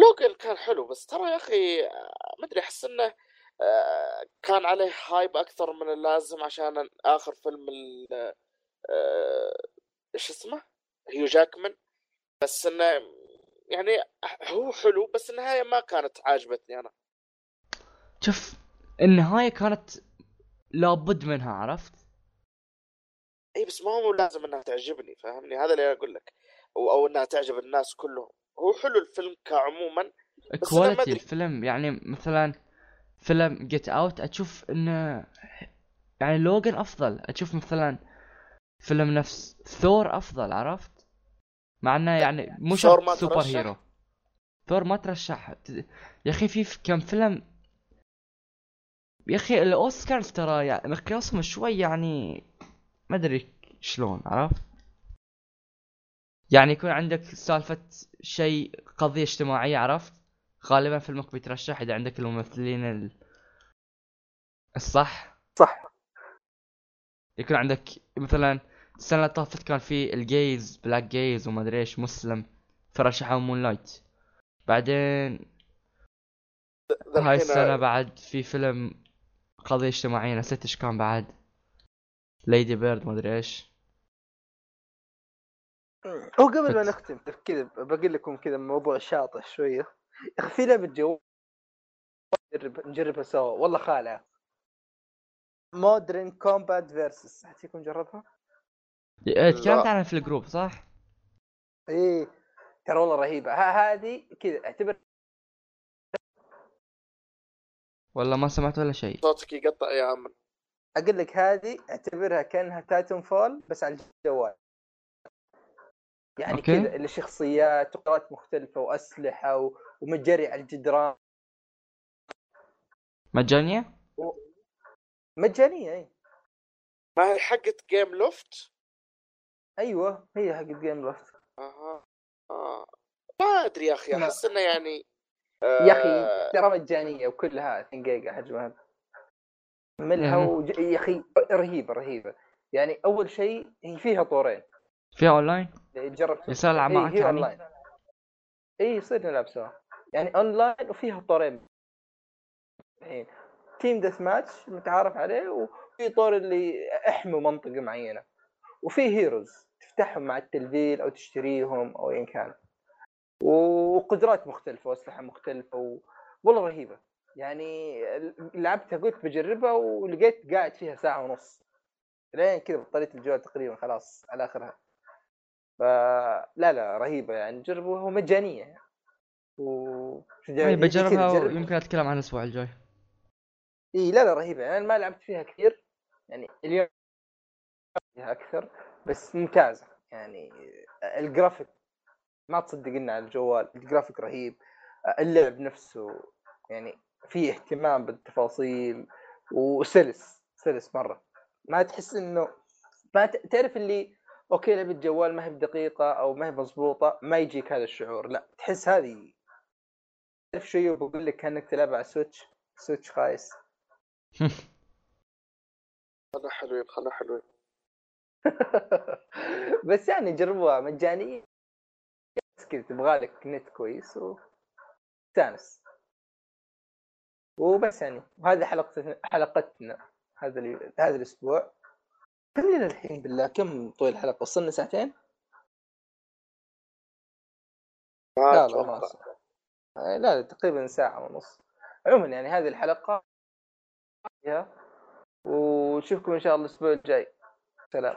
[SPEAKER 2] لوجن كان حلو بس ترى يا أخي ما أدري أحس إنه آه، كان عليه هايب أكثر من اللازم عشان آخر فيلم آه، إيش اسمه؟ هيو جاكمان. بس إنه يعني هو حلو بس النهاية ما كانت عاجبتني أنا.
[SPEAKER 3] شوف النهاية كانت لابد منها عرفت؟
[SPEAKER 2] اي بس ما هو لازم إنها تعجبني فاهمني؟ هذا اللي أقول لك. أو, أو إنها تعجب الناس كلهم. هو حلو الفيلم كعموما quality.
[SPEAKER 3] الفيلم يعني مثلا فيلم Get Out أشوف انه يعني لوجن أفضل. أشوف مثلا فيلم نفس ثور أفضل عرفت؟ مع إنه يعني مو شرط سوبر
[SPEAKER 2] ترشح؟
[SPEAKER 3] hero ثور ما ترشح. يا أخي في في كم فيلم يا أخي الأوسكارز ترى يعني مقياسهم شوي يعني ما أدري شلون عرفت؟ يعني يكون عندك سالفة شيء قضية اجتماعية عرفت؟ غالبا فيلمك بيترشح إذا عندك الممثلين ال... الصح.
[SPEAKER 1] صح.
[SPEAKER 3] يكون عندك مثلا السنة اللي طافت كان في ال gays black gays وما أدري إيش مسلم فرشحوا Moonlight بعدين هاي السنة بعد في فيلم قضية اجتماعية نسيت إيش كان بعد Lady Bird ما ادري إيش
[SPEAKER 1] هو قبل ما نختم كذا بقول لكم كذا موضوع شاطح شوية. يا أخي في لعبة جو نجرب نجربها سوا والله خالعه Modern Combat Versus حد فيكم جربها؟
[SPEAKER 3] إيه، تكلمت. عنها في ال group صح؟
[SPEAKER 1] إيه. ترى والله رهيبة. ها هذه كذا اعتبر
[SPEAKER 3] ولا ما سمعت ولا شيء.
[SPEAKER 2] صوتك يقطع يا عم
[SPEAKER 1] أقول لك هذه أعتبرها كأنها Titanfall بس على الجوال. يعني
[SPEAKER 3] أوكي.
[SPEAKER 1] كذا اللي شخصيات وقدرات مختلفة وأسلحة و... ومجري على الجدران
[SPEAKER 3] مجانية؟
[SPEAKER 1] مجانية اي
[SPEAKER 2] ما هي حقت جيم لوفت
[SPEAKER 1] أيوه هي حق جيم لوفت
[SPEAKER 2] أها آه. ما أدري يا
[SPEAKER 1] أخي.
[SPEAKER 2] أحس إنه يعني
[SPEAKER 1] يا
[SPEAKER 2] آه،
[SPEAKER 1] أخي ترى مجانية وكلها 2 جيجا حجمها ملها. وج... يا أخي رهيبة رهيبة يعني أول شيء هي فيها طورين
[SPEAKER 3] فيها اونلاين؟
[SPEAKER 1] جربت.
[SPEAKER 3] يصير العب معك يعني؟
[SPEAKER 1] اونلاين اي يصير نلعب سوا. يعني اونلاين وفيها طورين. الحين team deathmatch متعارف عليه وفي طور اللي احموا منطقة معينة. وفي هيروز تفتحهم مع التلفيل أو تشتريهم أو ايا كان. وقدرات مختلفة وأسلحة مختلفة و... والله رهيبة. يعني لعبتها قلت بجربها ولقيت قاعد فيها ساعة ونص. لين كذا بطلت الجوال تقريبا خلاص على آخرها. فلا لا رهيبة يعني جربوها ومجانيه يعني. و
[SPEAKER 3] طيب بجربها ويمكن أتكلم عنها الأسبوع الجاي.
[SPEAKER 1] إي لا لا رهيبة يعني أنا ما لعبت فيها كثير يعني اليوم فيها أكثر بس ممتازة يعني الجرافيك ما تصدق إنه على الجوال الجرافيك رهيب اللعب نفسه يعني فيه اهتمام بالتفاصيل وسلس سلس مرة. ما تحس إنه ما تعرف اللي أوكي لعبة جوال ما هي بدقيقة أو ما هي مضبوطة ما يجيك هذا الشعور لا تحس هذه تعرف شيء بقول لك كأنك تلعب على Switch Switch خايس. *laughs*
[SPEAKER 2] خلنا حلوين خلنا حلوين. *laughs*
[SPEAKER 1] بس يعني جربوها مجانية. بس كذا تبغى لك نت كويس وتستانس وبس يعني وهذه حلقتنا حلقتنا هذا هذا الأسبوع. كم لنا الحين بالله كم طول الحلقة وصلنا ساعتين؟ لا لا. ما وصل. آه، لا لا تقريبا ساعة ونص عموما يعني هذه الحلقة فيها ونشوفكم إن شاء الله الأسبوع الجاي سلام